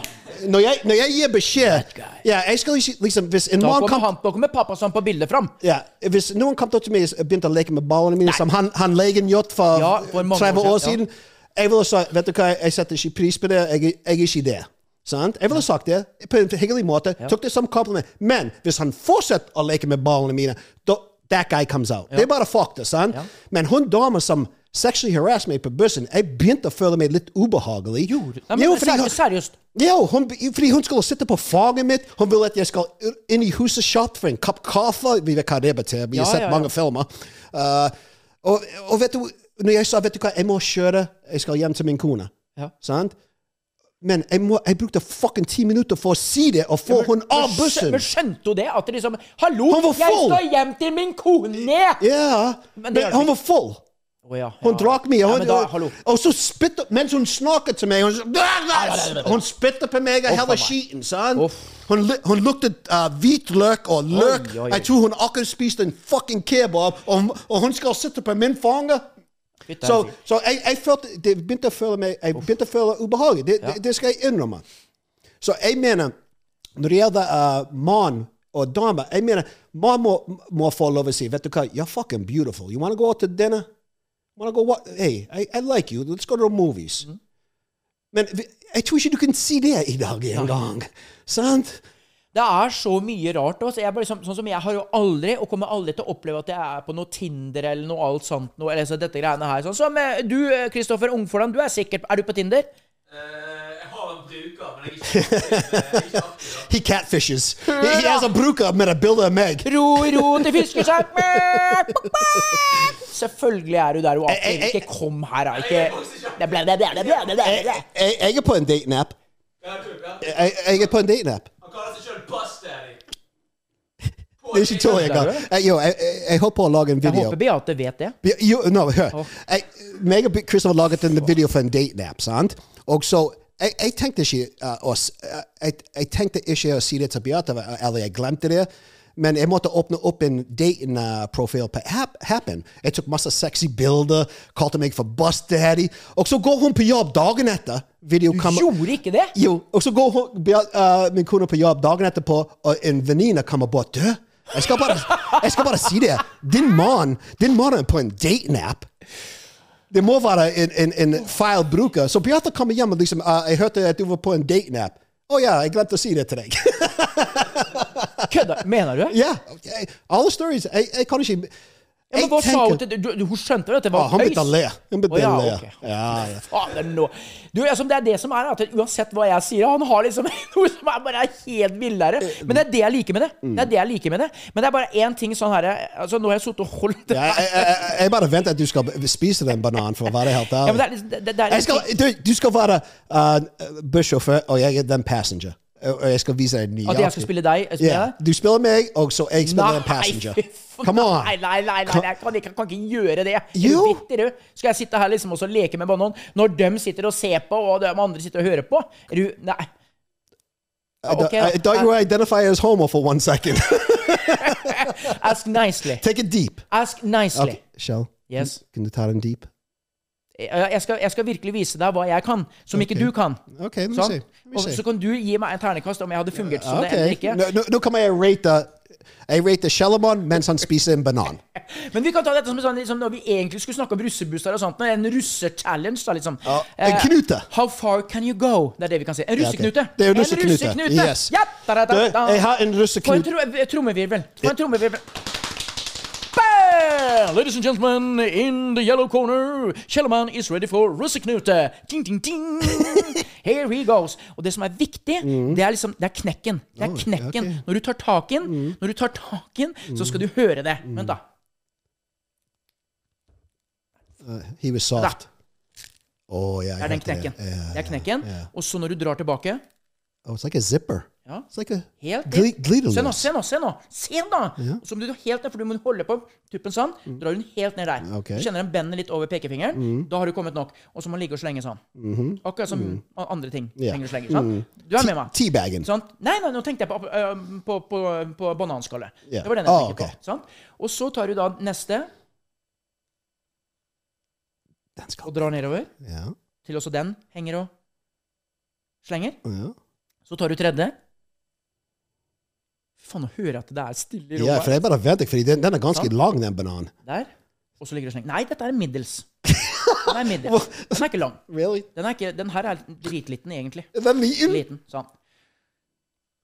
Når jeg, når jeg gir beskjed ja, jeg skal liksom, Hvis en Da mann kommer, kom han, da kommer pappa sånn på bildet fram. ja, Hvis noen kom til meg og begynte å leke med ballene mine, som han, han legen gjort for, Ja, for mange 30 år år siden, siden Jeg ville sagt vet du hva, jeg setter ikke pris på det. Jeg, jeg er ikke der. Sant? Jeg ville sagt det på en hyggelig måte. Tok det som kompliment. Men hvis han fortsetter å leke med ballene mine, da that guy comes out. Det er bare fakta. sant? Men hun dama som sexually harassed meg på bussen, jeg begynte å føle meg litt ubehagelig. Nei, men Jo, fordi seri- seriøst. Jo, hun, fordi hun skulle sitte på faget mitt. Hun vil at jeg skal inn i huset kjapt for en kopp kaffe. Vi vet hva det betyr. Vi har Ja, sett ja, ja. mange filmer. Uh, og, og vet du, når jeg sa vet du hva, jeg må kjøre, jeg skal hjem til min kone. Ja. Sant? Men jeg, må, jeg brukte fucking ti minutter for å si det og få hun av bussen. Men skjønte hun det? At det liksom Hallo, jeg skal hjem til min kone! Ja, Men men hun var full. Å ja, Hun ja. drakk mye. Hun, ja, da, og så spytte Mens hun snakket til meg Hun, hun spytte på meg og hele skiten. Sånn. Hun, hun luktet uh, hvitløk og løk. oi, oi. Jeg tror hun akkurat spiste en fucking kebab, og, hun- og hun skal sitte på min fange. Så, så jeg, jeg følte det begynte å føle meg Jeg begynte å føle ubehagelig. Det, det, det skal jeg innrømme. Så jeg mener, når det gjelder uh, mann og dame Jeg mener, man må, må få lov å si Vet du hva, you're fucking beautiful. You wanna go out to dinner? Wanna go what? Hey, I, I like you. Let's go to the movies. Men jeg tror ikke du kan si det i dag engang. Sant? Det er så mye rart. Også. Jeg bare, liksom, sånn som jeg har jo aldri, og kommer aldri til å oppleve at jeg er på noe Tinder eller noe alt sånt. Noe, eller så dette greiene her. Sånn som eh, du, Kristoffer Ungforland, du er sikkert Er du på Tinder? jeg har bruker, men jeg er ikke. He catfishes. He, he has a bruker med et bilde av meg. Ro, ro til fiskeskjær Selvfølgelig er du der. Jeg- jeg- Ikke kom her, da. Ikke Det ble- det det ble- det Jeg, er på en dating-app. Jeg, er på en dating-app. Han kaller seg sjøl Bus Daddy. Det er ikke tull engang. Jeg, jo, jeg, jeg, jeg holdt å lage en video. Jeg håper Beate vet det. Jo, no, hør. Jeg, meg og Christopher laget en video for en dating-app, sant? Og så, jeg, jeg tenkte ikke uh, å uh, jeg, jeg tenkte ikke å si det til Beate, eller jeg glemte det. Men jeg måtte åpne opp en dating-profil på app, Happen. Jeg tok masse sexy bilder, kalte meg for Bustaddy. Og så går hun på jobb dagen etter. Video Du gjorde ikke det? jo, og så går hun, uh, min kone på jobb dagen etterpå, og en venninne kommer bort. Du, jeg skal bare, jeg skal bare si det. Din mann er på en dating-app. Det må være en, en, en feil bruker. Så Beate kommer hjem og liksom uh, 'Jeg hørte at du var på en dating-app'. Å ja, jeg glemte å si det til deg. Kødda? Mener du? ja. jeg- Alle stories Jeg, jeg kan ikke Ja, men hva sa hun til du, Hun skjønte vel at det var Ja, han begynte å le. Han begynte Å, le. Ja, ja. Fader, nå. Du, altså, det er det som er, at uansett hva jeg sier, han har liksom noe som er bare helt villere. Men det er det jeg liker med det. Mm. Det er det jeg liker med det. Men det er bare én ting sånn her altså, Nå har jeg sittet og holdt det Ja, jeg, jeg, jeg, bare venter at du skal spise den bananen, for å være helt ærlig. Ja, men det er, det, det, er skal, du, du skal være uh, bussjåfør, og jeg er den passenger. Og jeg skal vise deg en ny At jeg skal spille deg? Spille yeah. Du spiller meg, og så jeg spiller en passenger. Come on. Nei, nei, nei, nei, jeg kan, jeg kan ikke gjøre det. Jo. du? Skal jeg sitte her liksom og leke med banan når de sitter og ser på, og de andre sitter og hører på? Er du Nei. I, Ok, I thought you were identifying as homo for one second. Ask nicely. Take it deep. Ask nicely. Okay, Shell, Yes. kan du ta den deep? Jeg skal, jeg skal virkelig vise deg hva jeg kan, som ikke du kan. Okay, me Sånn? Me Og så kan du gi meg en ternekast om jeg hadde fungert som det Ok, eller ikke. nå, nå kommer jeg rate Jeg rater Shellamon mens han spiser en banan. Men vi kan ta dette som, sånn, liksom, når vi egentlig skulle snakke om russebusser og sånt. En russe-challenge, da, liksom. Ja, en knute. knute. How far can you go? Det er det vi kan si. En Ja, russeknute. Det er en russeknute. Russe Yes. Ja, da, da, da, jeg har en Få en russeknute. tro, trommevirvel. Få en trommevirvel. Yeah, ladies and gentlemen, in the yellow corner, Kjellermann is ready for russeknute. Ting, ting, ting. Here he goes. Og det som er viktig, det er liksom, det er knekken. Det er knekken. Okay. Når du tar tak i den, når du tar tak i så skal du høre det. Vent da. He was soft. Oh, yeah. Det er den knekken. Det er knekken. Og så når du drar tilbake, Oh, it's like a zipper. Ja. It's like a Helt gle- Se nå, se nå, se nå! Se nå! Og så må du helt ned, for du må holde på tuppen sånn. Drar den helt ned der. Okay. Du kjenner den bender litt over pekefingeren. Da har du kommet nok. Og så må du ligge og slenge sånn. Akkurat som andre ting. Yeah. Henger og slenger, sant? Du er med meg? Teabagen. Sånn. Nei, nei, nå tenkte jeg på, uh, på, på, på bananskallet. Yeah. Det var den jeg Ah, tenkte okay. på. Sånn. Og så tar du da neste og drar nedover. Til også den henger og slenger. Ja. Så tar du tredje. Faen, nå hører jeg at det er stille i rommet. ja, for jeg bare venter, for den, den er ganske Sant. lang, den bananen. Der. Og så ligger det slengt. Nei, dette er middels. Den er middels. Den er ikke lang. Really? Den, er ikke, den her er dritliten, egentlig. Er den liten? Liten. Sånn.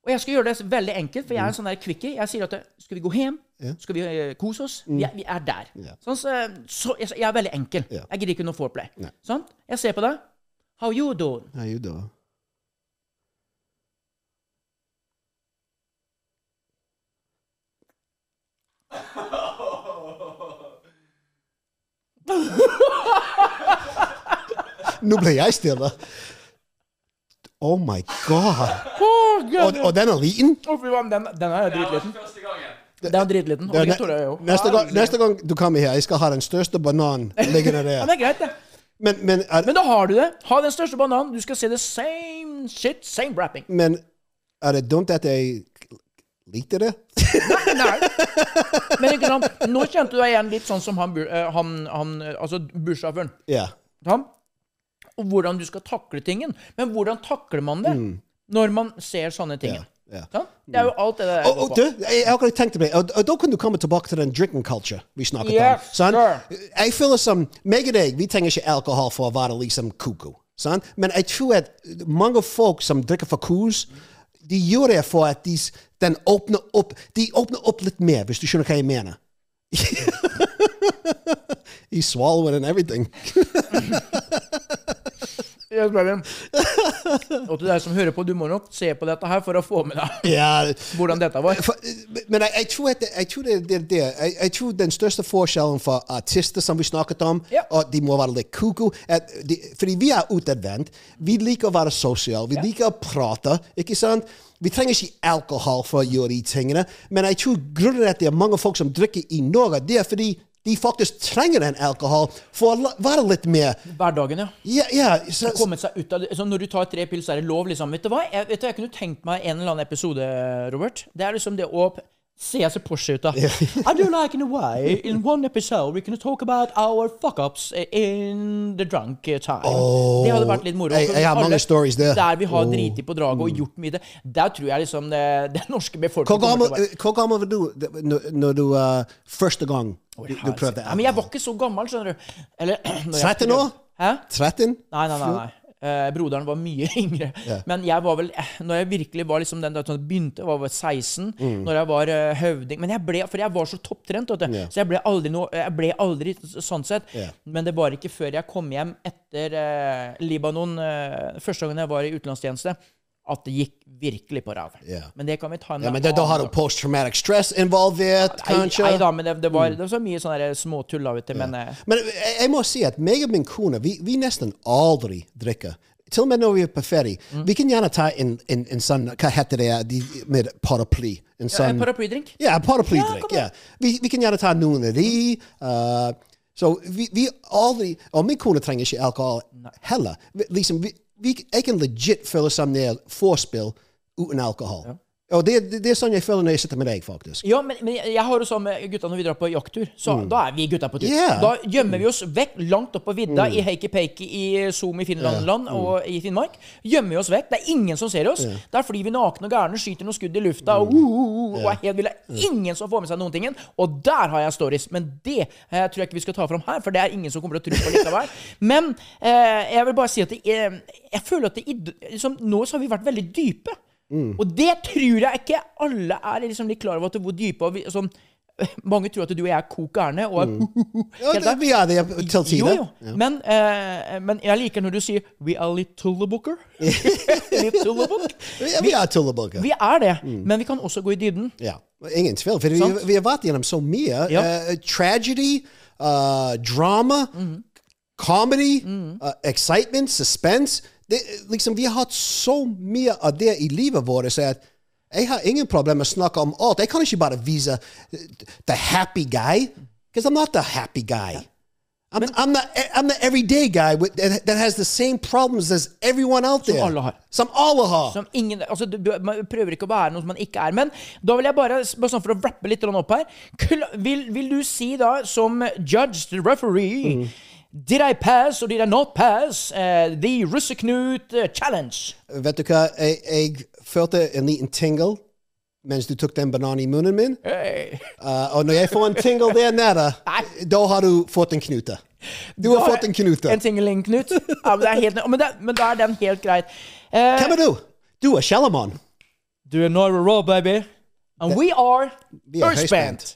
Og jeg skal gjøre det veldig enkelt, for jeg er en sånn der quickie. Jeg sier at skal vi gå hjem? Ja. Skal vi eh, kose oss? Vi, er, vi er der. Yeah. Sånn, så, så jeg, er veldig enkel. Ja. Jeg gidder ikke noe foreplay. Sånn? Jeg ser på deg. How you doing? How you doing? Nå ble jeg stille. Oh my god. Oh, Og, og den er liten? Den, den er dritliten. Den er dritliten. Er jo. neste, gang, neste gang du kommer her, jeg skal ha den største bananen liggende Ja, der. det er greit, det. Men, men, er, Men da har du det. Ha den største bananen. Du skal se the same shit, same wrapping. men er det dumt at jeg likte det? Nei. Men ikke sant, nå kjente du deg igjen litt sånn som han, eh, han, han eh, altså bussjåføren. Han, og hvordan du skal takle tingen. Men hvordan takler man det når man ser sånne ting? Yeah. Ja. Det er jo alt det der. Og, og du, jeg har akkurat tenkt på og, og da kan du komme tilbake til den drinking culture vi snakket Yes, om. sir. Jeg føler som meg og deg, vi trenger ikke alkohol for å være liksom kuku. sant? Men jeg tror at mange folk som drikker for kos, de gjør det for at de, den åpner opp De åpner opp litt mer, hvis du skjønner hva jeg mener. He's swallowing and everything. Yes. Og til deg som hører på, du må nok se på dette her for å få med deg Ja, hvordan dette var. Men jeg, jeg tror det, jeg tror det, det, jeg, tror den største forskjellen for artister som vi snakket om, Ja. og de må være litt kuku at de, Fordi vi er utadvendt. Vi liker å være sosiale. Vi liker å prate. ikke sant? Vi trenger ikke alkohol for å gjøre de tingene. Men jeg tror grunnen til at det er mange folk som drikker i Norge, det er fordi de faktisk trenger den alkohol for å være litt mer Hverdagen, ja. Yeah, ja. Så, Kommet seg ut av det. Så når du tar tre pils, er det lov, liksom. Vet du hva? Jeg, vet du, jeg kunne tenkt meg en eller annen episode, Robert. Det er liksom det å se seg da? I do like in a way, in one episode we can talk about our fuck-ups in the drunk time. det hadde vært litt moro. jeg- har mange stories der. Der vi har Oh. driti på draget og gjort mye. Der tror jeg liksom det, den norske befolkningen hvor gammel var du når, du uh, første gang du, du prøvde ja, Men jeg var ikke så gammel, skjønner du. Eller 13 år? Hæ? 13? Nei, nei, nei. nei. Eh, broderen var mye yngre. Yeah. Men jeg var vel eh, Når jeg virkelig var liksom den da jeg begynte, var vel 16. Mm. Når jeg var eh, høvding Men jeg ble For jeg var så topptrent, vet du. Ja. Så jeg ble aldri noe Jeg ble aldri sånn sett. Yeah. Men det var ikke før jeg kom hjem etter eh, Libanon, eh, første gangen jeg var i utenlandstjeneste, at det gikk virkelig på ræv. Yeah. Men det kan vi ta en Ja, men da, da har du post-traumatic stress involvert, kanskje? nei da, men det, det, var, det var så mye sånne småtull av og til. Men eh, Men jeg, må si at meg og min kone, vi, vi nesten aldri drikker. Til og med når vi er på ferie. Mm. Vi kan gjerne ta en, en, en sånn Hva heter det de, med paraply? En ja, sånn en paraplydrink. Ja, paraplydrink. Ja, Ja, vi, vi kan gjerne ta noen av de. uh, så vi, vi aldri Og min kone trenger ikke alkohol heller. Liksom, vi, vi, jeg kan legit føle som det er vorspill uten alkohol. Og det, det, det er sånn jeg føler når jeg sitter med deg, faktisk. Ja, men, men jeg har det sånn med gutta når vi drar på jakttur. Så Da er vi gutta på tur. Mm. Yeah. Mm. Da gjemmer vi oss vekk langt opp på vidda i Heikki-Peikki i Zoom i Finlandland og i Finnmark. Gjemmer vi oss vekk. Det er ingen som ser oss. Der flyr vi nakne og gærne, skyter noen skudd i lufta og, uh, uh, uh, og er helt ville. Ingen som får med seg noen ting. Og der har jeg stories. Men det eh, tror jeg ikke vi skal ta fram her, for det er ingen som kommer til å tro på likevel. Men eh, jeg vil bare si at det, eh, jeg føler at det, liksom, nå så har vi vært veldig dype. Og det tror jeg ikke alle er liksom litt klar over hvor dype og vi, sånn, Mange tror at du og jeg er kok gærne. Og er Ja, vi er det til Jo, si det. Men, eh, men jeg liker når du sier 'we are litt tullebooker'. litt tullebook. Ja, vi er tullebooker. Vi er det, men vi kan også gå i dybden. Ja, ingen tvil. For vi, vi har vært gjennom så mye. Ja. Uh, tragedy, uh, drama, comedy, eh, excitement, suspense. Det, liksom, vi har hatt så mye av det i livet vårt så jeg har ingen problemer med å snakke om alt. Jeg kan ikke bare vise eh, the happy guy, because I'm not the happy guy. I'm, I'm, the, I'm the everyday guy with, that, that has the same problems as everyone out there. alle har. Som alle har. Som ingen, altså, du, du, man prøver ikke å være noe som man ikke er. Men da vil jeg bare, bare sånn for å rappe litt opp her vil, vil du si da, som judge, the referee Did I pass or did I not pass uh, the Russeknut uh, challenge? Vet du hva, jeg, jeg følte en liten tingle mens du tok den bananen i munnen min. Hey. Uh, og når jeg får en tingle der nede, da har du fått en knute. Du har fått en knute. En tingling-knut. Ja, men, det helt, men, det, men da er den helt greit. Uh, Hvem er du? Du er Shellerman. du er Nora Raw, baby. And we are Earthband.